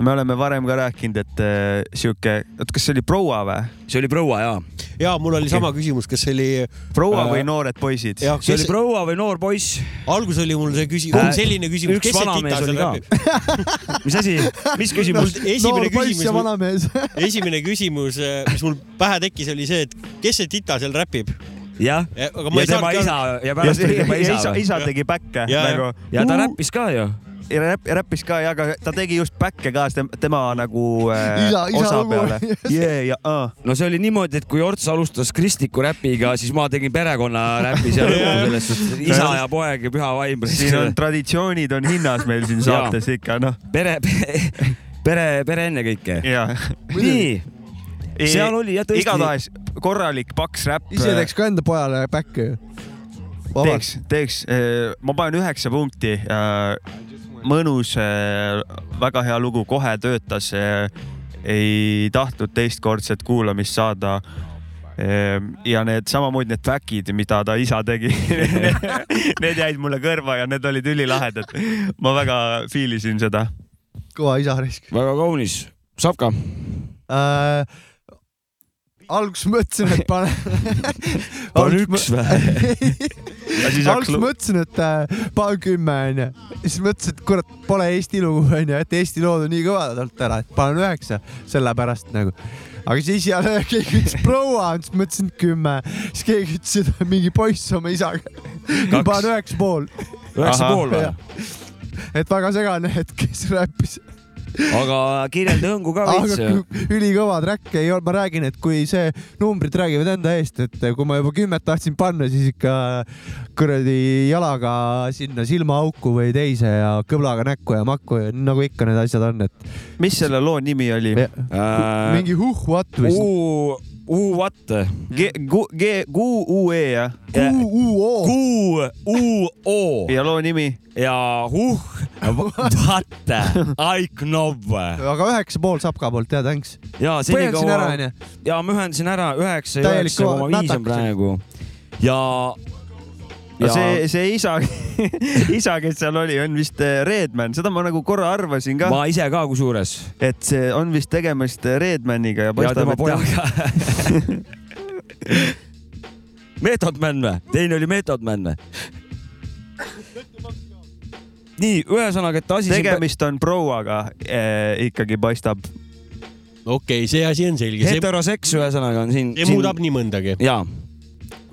me oleme varem ka rääkinud, et äh, sihuke, oot kas see oli proua või? see oli proua ja. ja mul oli sama küsimus, kas see oli. proua või noored poisid? see oli proua või noor poiss? alguses oli mul see küsimus Äh, selline küsimus, üks kes vanamees oli ka. räpib? mis asi, mis küsimus? esimene noor poiss ja küsimus, vanamees. esimene küsimus, mis mul pähe tekkis, oli see, et kes see tita seal räpib. jah, aga ja tema isa ja pärast oli tema isa isa, isa tegi back'e Ja, nagu. ja ta räppis ka ju. ja räpp, räppis ka ja, aga ta tegi just back'e ka tem- tema nagu äh, Isa- isa osa lugu. peale. yeah, ja uh. no see oli niimoodi, et kui Orts alustas kristliku räpiga, siis ma tegin perekonna räpi seal lõpus sellest, sest isa ja poeg ja püha vaim. siin on traditsioonid on hinnas meil siin saates ikka noh. pere, pere, pere ennekõike. ja. nii, seal oli jah tõesti. igatahes korralik paks räpp. ise teeks ka enda pojale back'i ju. teeks, teeks, ma panen üheksa punkti. mõnus, väga hea lugu, kohe töötas. ei tahtnud teistkordset kuulamist saada. ja need samamoodi need back'id, mida ta isa tegi need jäid mulle kõrva ja need olid ülilahedad. ma väga feel isin seda. kõva isa risk väga kaunis. Savka. äh,. Alguses mõtlesin, et pane. Pane üks või? Alguses mõtlesin, et äh, panen kümme onju, siis mõtlesin, et kurat, pole Eesti lugu onju, et Eesti lood on nii kõvad olnud ära, et panen üheksa, sellepärast nagu. aga siis jälle keegi ütles proua, siis mõtlesin kümme, siis keegi ütles, et mingi poiss oma isaga. panen üheksa pool. üheksa pool või? et väga segane, et kes räppis. Aga kirjelda hõngu ka veits. aga ülikõva track ei olnud, ma räägin, et kui see numbrid räägivad enda eest, et kui ma juba kümmet tahtsin panna, siis ikka kuradi jalaga sinna silmaauku või teise ja kõblaga näkku ja makku ja nagu ikka need asjad on, et mis selle loo nimi oli? mingi huh what vist. U, U what? G, G, Q, U, E jah? Q-U-O. Q, U, O ja loo nimi? ja huh, what, I knob. aga üheksa pool Sapka poolt ja thanks. ja onju. ja ma ühendasin ära üheksa ja üheksa koma viis on praegu ja. Ja see, see isa, isa, kes seal oli, on vist äh, Redman, seda ma nagu korra arvasin ka, ma ise ka kusjuures et see on vist tegemist Redmaniga ja ja paistab, tema et pojaga. Method Man või? teine oli Method Man või? nii, ühesõnaga, et asi. tegemist on prouaga eh, ikkagi paistab. okei okay,, see asi on selge. see, heteroseks ühesõnaga on siin. see muudab nii mõndagi. jaa,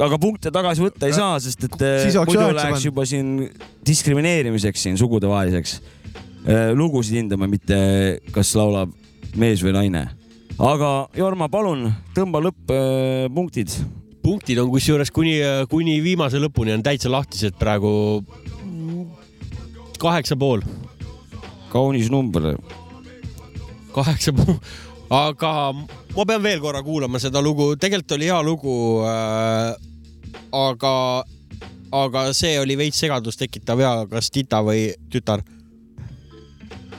aga punkte tagasi võtta ei saa, sest et eh, muidu läheks juba siin diskrimineerimiseks siin sugudevaheliseks. lugusid hindama, mitte kas laulab mees või naine. aga Jorma, palun tõmba lõpp-punktid. punktid on kusjuures kuni, kuni viimase lõpuni on täitsa lahtised praegu. kaheksa pool, kaunis number. kaheksa pool, aga ma pean veel korra kuulama seda lugu, tegelikult oli hea lugu äh,. aga, aga see oli veits segadust tekitav ja kas tita või tütar.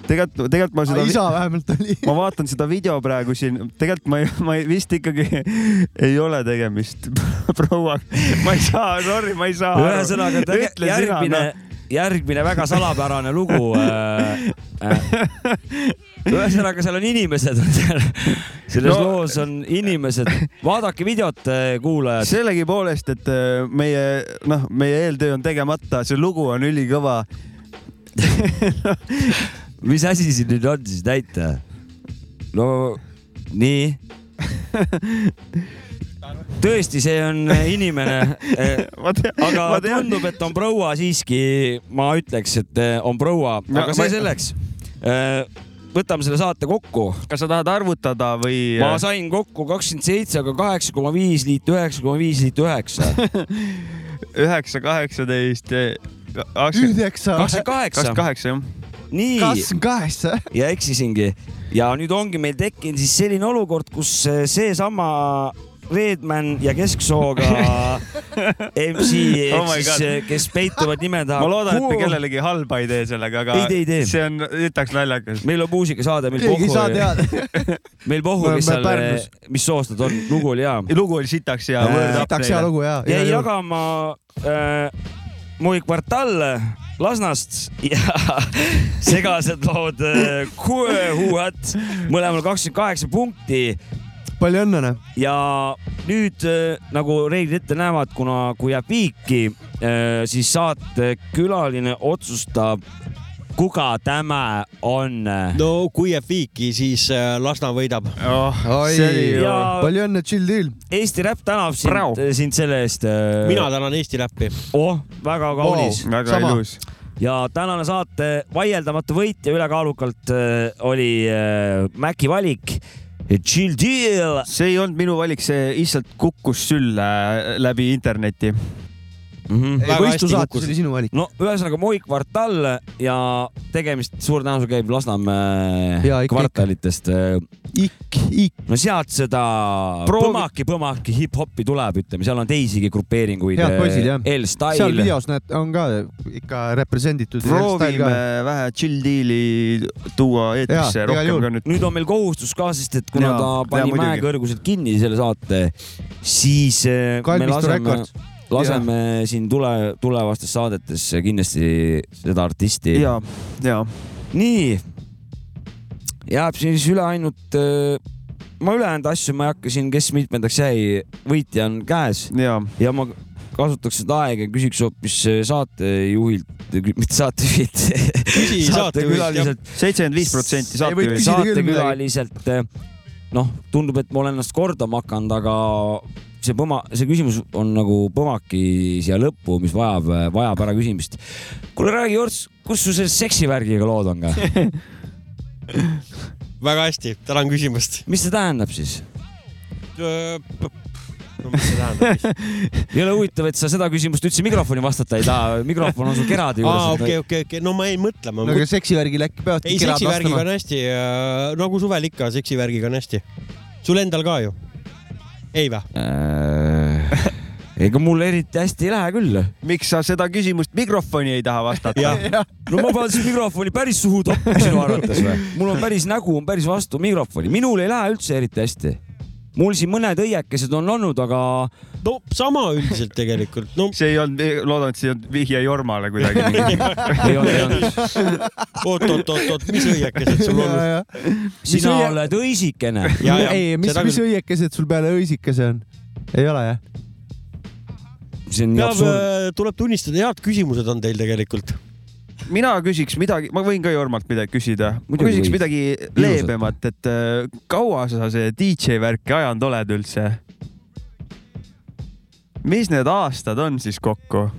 tegelikult, tegelikult ma seda, isa vähemalt oli. ma vaatan seda video praegu siin, tegelikult ma ei, ma ei, vist ikkagi ei ole tegemist prouaga, ma ei saa, sorry, ma ei saa. ühesõnaga, järgmine, järgmine väga salapärane lugu äh,. Äh, ühesõnaga, seal on inimesed selles No- loos on inimesed, vaadake videot, kuulajad. sellegipoolest, et äh, meie, noh, meie eeltöö on tegemata, see lugu on ülikõva. mis asi siin nüüd on siis näita? no nii, tõesti, see on inimene, aga ma tean. tundub, et on proua siiski, ma ütleks, et eh, on proua, No aga ma- see selleks. võtame selle saate kokku. kas sa tahad arvutada või? ma sain kokku kakskümmend seitse, aga kaheksa koma viis liitu üheksa koma viis liitu üheksa. üheksa, kaheksateist. Üheksa. kakskümmend kaheksa. kakskümmend kaheksa, jah. nii. kakskümmend kaheksa. ja eksisingi ja nüüd ongi meil tekkinud siis selline olukord, kus seesama Redman ja kesksooga MC ehk Oh siis eh,, kes peituvad nime taha. ma loodan, et me kellelegi halba ei tee sellega, aga Ei tee, ei tee. see on, ütleks naljakas. meil on muusikasaade, meil keegi ei saa pohhu, teada. meil pohhu, oleme seal Pärnus., mis soost nad on, lugu oli hea. lugu oli sitaks ja word up sitaks hea lugu ja. jäi jagama äh, Mui kvartal Lasnast ja segased lood äh, Kuehuat, mõlemal kakskümmend kaheksa punkti palju õnne, noh. ja nüüd äh, nagu reeglid ette näevad, kuna kui jääb viiki, siis saatekülaline otsustab, kuga tämä on. no kui jääb viiki, siis äh, Lasna võidab. oh,. Ja- palju õnne, chill deal. Eesti Räpp tänab sind, sind selle eest. mina tänan Eesti Räppi. oh, väga kaunis wow.. väga Sama. ilus. ja tänane saate vaieldamatu võitja ülekaalukalt äh, oli äh, Maci valik. Chill deal. see ei olnud minu valik, see lihtsalt kukkus sülle läbi interneti. Mm -hmm. Võistlusaates oli sinu valik. no ühesõnaga Moi kvartal ja tegemist suure tõenäosusega käib Lasnamäe Jaa, ikka, kvartalitest. ikk, ikk. no sealt seda Proovi- põmaki-põmaki hip-hopi tuleb, ütleme, seal on teisigi grupeeringuid. Head poisid, jah. seal videos näed, on ka ikka represenditud. proovime vähe chill deal'i tuua eetrisse rohkem ka nüüd. nüüd on meil kohustus ka, sest et kuna Jaa, ta pani mäekõrguselt kinni selle saate, siis me Kalmistu laseme laseme siin tule, tulevastes saadetes kindlasti seda artisti. ja, ja nii, jääb siis üle ainult, ma ülejäänud asju ma ei hakka siin, kes mitmendaks jäi, võitja on käes. Ja ja ma kasutaks seda aega ja küsiks hoopis saatejuhilt, mitte saatejuhilt, saatekülaliselt, seitsekümmend viis protsenti midagi. saatekülaliselt noh, tundub, et ma olen ennast kordama hakanud, aga see põma, see küsimus on nagu põmaki siia lõppu, mis vajab, vajab ära küsimist. kuule, räägi, Jorts, kus sul selle seksivärgiga lood on ka? väga hästi, tänan küsimast. mis see tähendab siis? no mis see tähendab? ei ole huvitav, et sa seda küsimust üldse mikrofoni vastata ei taha, mikrofon on sul kerade juures aa, okei, okei, okei, no ma jäin mõtlema. no aga seksivärgil äkki peavadki ei, kirad seksivärgiga vastama on. hästi, nagu suvel ikka, seksivärgiga on hästi. sul endal ka ju? Ei vä? Äh, ega mul eriti hästi ei lähe küll. miks sa seda küsimust mikrofoni ei taha vastata? no ma pean siis mikrofoni päris suhu toppima sinu arvates või? mul on päris nägu on päris vastu mikrofoni, minul ei lähe üldse eriti hästi. Mul siin mõned õiekesed on olnud, aga no sama üldiselt tegelikult, no see ei olnud, loodan, et see ei olnud vihje Jormale kuidagi. ei olnud, ei olnud. oot, oot, oot, oot, mis õiekesed sul on? sina oled õisikene. Ei, mis, mis õiekesed sul peale õisikese on? ei ole jah? peab absurd., tuleb tunnistada, head küsimused on teil tegelikult. Mina küsiks midagi, ma võin ka Jormalt midagi küsida. ma küsiks võid. midagi leebemat, et äh, kaua sa see DJ värki ajanud oled üldse? mis need aastad on siis kokku?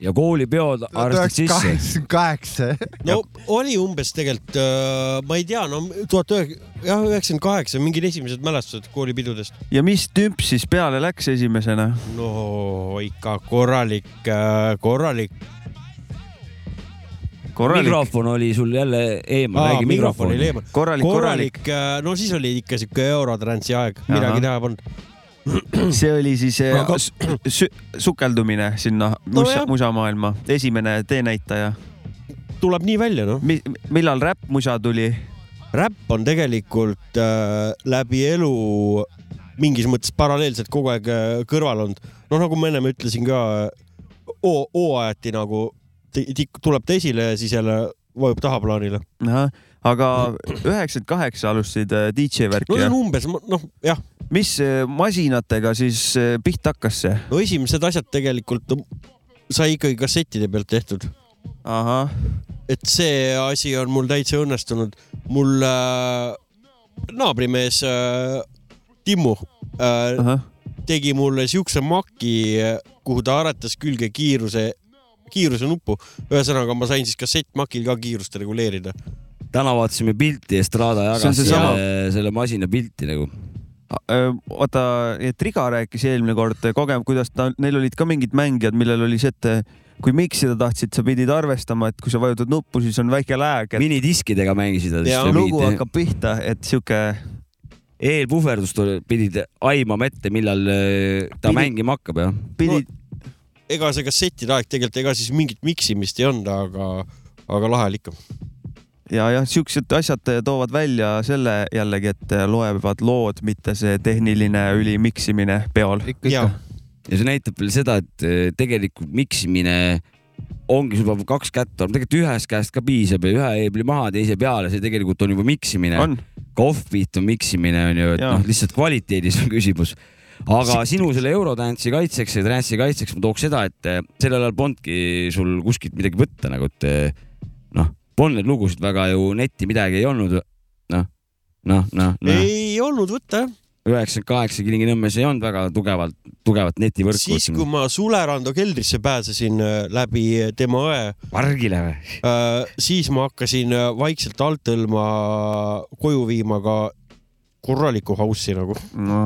ja koolipeod arvestad sisse. kaheksakümmend kaheksa. no oli umbes tegelikult, ma ei tea, no tuhat üheksa, jah, üheksakümmend kaheksa, mingid esimesed mälestused koolipidudest. ja mis tümp siis peale läks esimesena? no ikka korralik, korralik. korralik, mikrofon oli sul jälle eemal, räägi mikrofoni. korralik, korralik. korralik, no siis oli ikka siuke Eurodantsi aeg, midagi teha polnud. see oli siis äh, Aga- su- su- sukeldumine sinna musa, jah. musamaailma, esimene teenäitaja tuleb nii välja, noh. Mi,. millal räppmusa tuli? räpp on tegelikult äh, läbi elu mingis mõttes paralleelselt kogu aeg äh, kõrval olnud. noh, nagu ma ennem ütlesin ka, hooajati nagu ti- tik- tuleb ta esile ja siis jälle vajub tahaplaanile. aga üheksakümmend kaheksa alustasid äh, DJ värki no see on? umbes, noh jah, mis äh, masinatega siis äh, pihta hakkas see? no esimesed asjad tegelikult sai ikkagi kassettide pealt tehtud. et see asi on mul täitsa õnnestunud. mul äh, naabrimees äh, Timmu äh,, ahah, tegi mulle siukse maki, kuhu ta aretas külge kiiruse, kiiruse nuppu. ühesõnaga, ma sain siis kassettmakil ka kiirust reguleerida. täna vaatasime pilti, See on jagas seesama- selle, selle masina pilti nagu. oota, Triga rääkis eelmine kord kogemus, kuidas ta, neil olid ka mingid mängijad, millel oli see, et kui miksida tahtsid, sa pidid arvestama, et kui sa vajutad nuppu, siis on väike lääg. minidiskidega mängisid ja lugu hakkab pihta, et sihuke. eelpuhverdust pidid aimama ette, millal äh, ta Pidi- mängima hakkab jah. pidid no,. Ega see kassettide aeg tegelikult, ega siis mingit miksimist ei olnud, aga, aga lahe oli ikka. ja, jah, siuksed asjad toovad välja selle jällegi, et loevad lood, mitte see tehniline ülimiksimine peol. ja see näitab veel seda, et eh, tegelikult miksimine ongi sul peab kaks kätt olema, tegelikult ühest käest ka piisab ja ühe eebli maha, teise peale, see tegelikult on juba miksimine. ka off-beat on miksimine on ju, et noh, lihtsalt kvaliteedis on küsimus. Aga sinu selle Eurodantsi kaitseks ja trance'i kaitseks ma tooks seda, et eh, sellel ajal polnudki sul kuskilt midagi võtta nagu, et eh, noh, polnud neid lugusid väga ju netti midagi ei olnud. noh, noh, noh, noh. ei olnud võtta jah. üheksakümmend kaheksa Kilingi-Nõmmes ei olnud väga tugevalt, tugevat netivõrku. siis, kui ma Sulerando keldrisse pääsesin äh, läbi tema õe. Vargile või? siis ma hakkasin vaikselt alt hõlma koju viima ka korralikku house'i nagu. no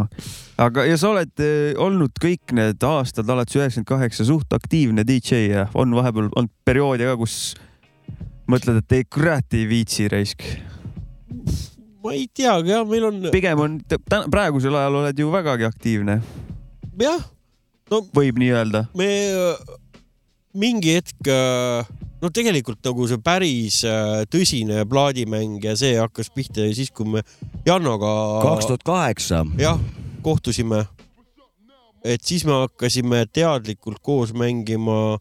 aga, ja sa oled eh, olnud kõik need aastad alates üheksakümmend kaheksa suht aktiivne DJ ja on vahepeal olnud perioode ka, kus mõtled, et ei kurat ei viitsi raisk. ma ei teagi jah, meil on. pigem on, praegusel ajal oled ju vägagi aktiivne. jah, no võib nii öelda. me mingi hetk, no tegelikult nagu see päris äh, tõsine plaadimäng ja see hakkas pihta siis, kui me Jannoga. kaks tuhat kaheksa. jah, kohtusime. et siis me hakkasime teadlikult koos mängima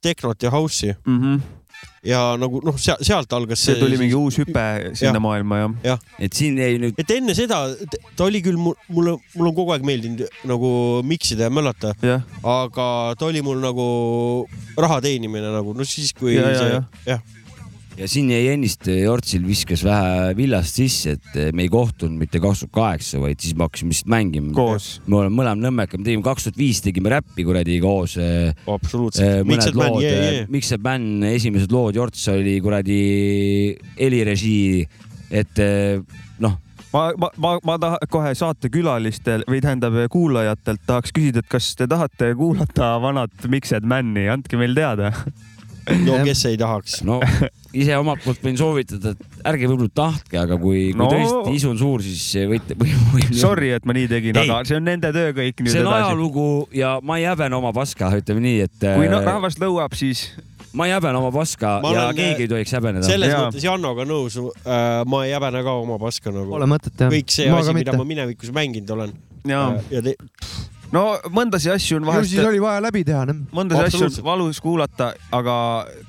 Tehnot ja House'i mm. -hmm. Ja nagu noh, sealt algas see tuli mingi uus hüpe sinna Jah. maailma jah. jah, et siin jäi nüüd. et enne seda ta oli küll mul, mulle, mul on kogu aeg meeldinud nagu miksida ja möllata, aga ta oli mul nagu raha teenimine nagu no siis, kui Ja, ja, see ja. jah, ja siin jäi ennist Jortsil viskas vähe villast sisse, et eh, me ei kohtunud mitte kaks tuhat kaheksa, vaid siis me hakkasime lihtsalt mängima. Me oleme mõlemad nõmmekad, me tegime kaks tuhat viis tegime räppi kuradi koos. absoluutselt. mõned lood, Miks see bänn, esimesed lood, Jorts oli kuradi helirežii, et eh, noh, ma, ma, ma, ma tahan kohe saatekülalistel või tähendab kuulajatelt tahaks küsida, et kas te tahate kuulata vanat Miksed Männi, andke meil teada. no kes ei tahaks. no ise omalt poolt võin soovitada, et ärge võib-olla tahtke, aga kui, kui No. tõesti isu on suur, siis võite või, või, Sorry, et ma nii tegin, aga see on nende töö kõik nüüd see on edasi. ajalugu ja ma ei häbene oma paska, ütleme nii, et. kui no, rahvas lõuab, siis. ma ei häbene oma paska Ma ja olen, keegi ei tohiks häbeneda. selles mõttes Jannoga nõus, ma ei häbene ka oma paska nagu. Pole mõtet, jah. kõik see Ma asi, mida ma minevikus mänginud olen. Jaa. ja te... no mõndasi asju on ju vahest. siis oli vaja läbi teha, noh. mõndasi asju on valus kuulata, aga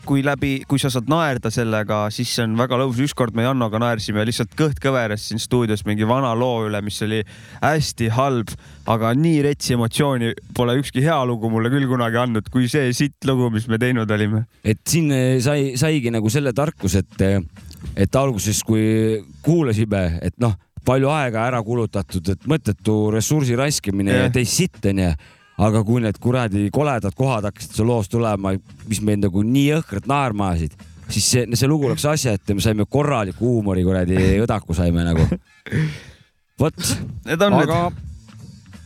kui läbi, kui sa saad naerda sellega, siis see on väga lõbus. ükskord me Jannoga naersime lihtsalt kõht kõveras siin stuudios mingi vana loo üle, mis oli hästi halb, aga nii retsi emotsiooni pole ükski hea lugu mulle küll kunagi andnud, kui see sitt lugu, mis me teinud olime. et siin eh, sai, saigi nagu selle tarkus, et, et alguses, kui kuulasime, et noh, palju aega ära kulutatud, et mõttetu ressursi raiskamine ja Jah. teist sitt onju. aga kui need kuradi koledad kohad hakkasid seal loos tulema, mis meid nagu nii jõhkralt naerma ajasid, siis see, see lugu läks asja ette, me saime korraliku huumori kuradi õdaku saime nagu. vot, aga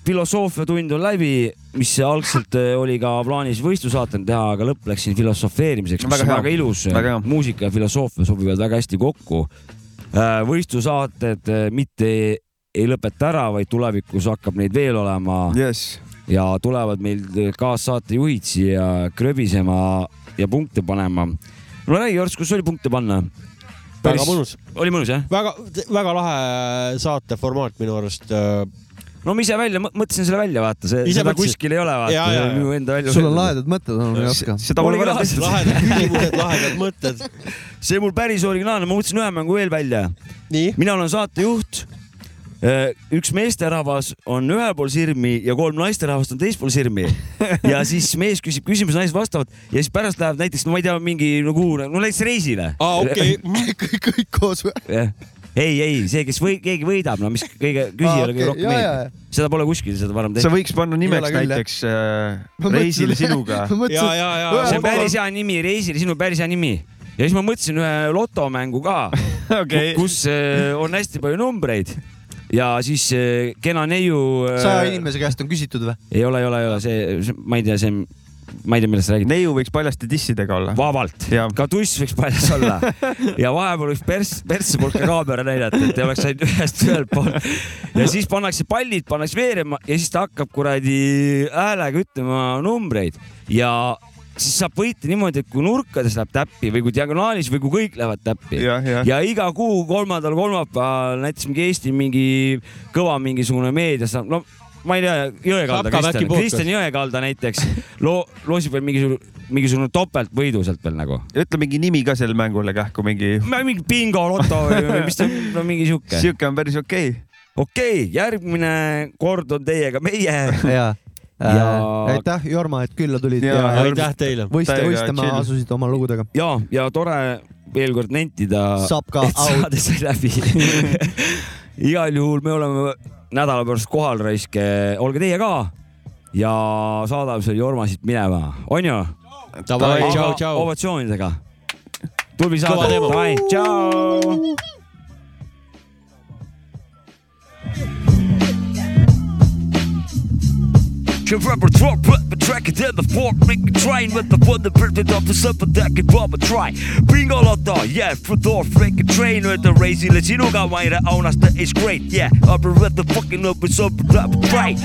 filosoofiatund on läbi, mis algselt eh, oli ka plaanis võistlusaatena teha, aga lõpp läks siin filosofeerimiseks, mis Väga on hea. väga ilus muusika ja filosoofia sobivad väga hästi kokku. Võistlusaated eh, mitte ei lõpeta ära, vaid tulevikus hakkab neid veel olema yes.. ja tulevad meil kaassaatejuhid siia kröbisema ja punkte panema. no räägi, Jorts, kus oli punkte panna? väga mõnus. oli mõnus jah? väga, väga lahe saate formaat minu arust. No ma ise välja, mõtlesin selle välja, vaata, see, seda mõtlesid? kuskil ei ole, vaata, see on minu enda välja. sul on lahedad mõtted olnud, ma ei oska. seda pole varem tehtud. lahedad küsimused, lahedad mõtted. see mul päris originaalne, ma mõtlesin ühe mängu veel välja. mina olen saatejuht. üks meesterahvas on ühel pool sirmi ja kolm naisterahvast on teisel pool sirmi ja siis mees küsib küsimuse, naised vastavad ja siis pärast läheb näiteks, no ma ei tea, mingi no kuhu, no näiteks reisile. aa, okei. kõik, kõik koos või? jah, ei, ei see, kes või, keegi võidab, no mis kõige küsijale okei, kõige rohkem meeldib. seda pole kuskil seda varem sa tehtud. võiks panna nimeks näiteks äh, Reisile sinuga. ja, ja, ja see on päris hea nimi, Reisile sinu päris hea nimi. ja siis ma mõtlesin ühe lotomängu ka Okei. kus äh, on hästi palju numbreid ja siis äh, kena neiu. saja inimese käest on küsitud või? ei ole, ei ole, ei ole see, ma ei tea, see, ma ei tea, millest sa räägid. neiu võiks paljaste dissidega olla. vabalt, ka tuss võiks paljas olla ja vahepeal võiks pers, persse poolt ka kaamera näidata, et ei oleks ainult ühest ühelt poolt. ja siis pannakse pallid, pannakse veerema ja siis ta hakkab kuradi häälega ütlema numbreid ja siis saab võita niimoodi, et kui nurkades läheb täppi või kui diagonaalis või kui kõik lähevad täppi Jah, jah. ja iga kuu kolmandal kolmapäeval näiteks mingi Eesti mingi kõva mingisugune meedia saab, no ma ei tea, Jõekalda Kristjan. Kristjan Jõekalda näiteks loo-, loosib veel mingisugune, mingisugune topeltvõidu sealt veel nagu. ütle mingi nimi ka sellele mängule kähku, mingi. mingi bingo, loto või mis ta, no mingi sihuke. sihuke on päris okei okay.. okei okay,, järgmine kord on teiega meie. jaa. Ja- aitäh, Jorma, et külla tulid ja aitäh teile. võist-, Täiega võistlema asusid oma lugudega. ja, ja tore veel kord nentida, Saab ka et saade sai läbi. igal juhul me oleme nädala pärast kohal, raisk, olge teie ka ja saadame selle Jorma siit minema, onju? Ovatsioonidega. tubli saade, davai, tšau. Can rubber drop, put the track it in the fork, make a train with the fun, the printed off the simple deck and bomb a try. Bingo lotto, yeah, for door, make a train with the racing, let you know got why the owners that is great, yeah, upper with the fucking up with some drop train.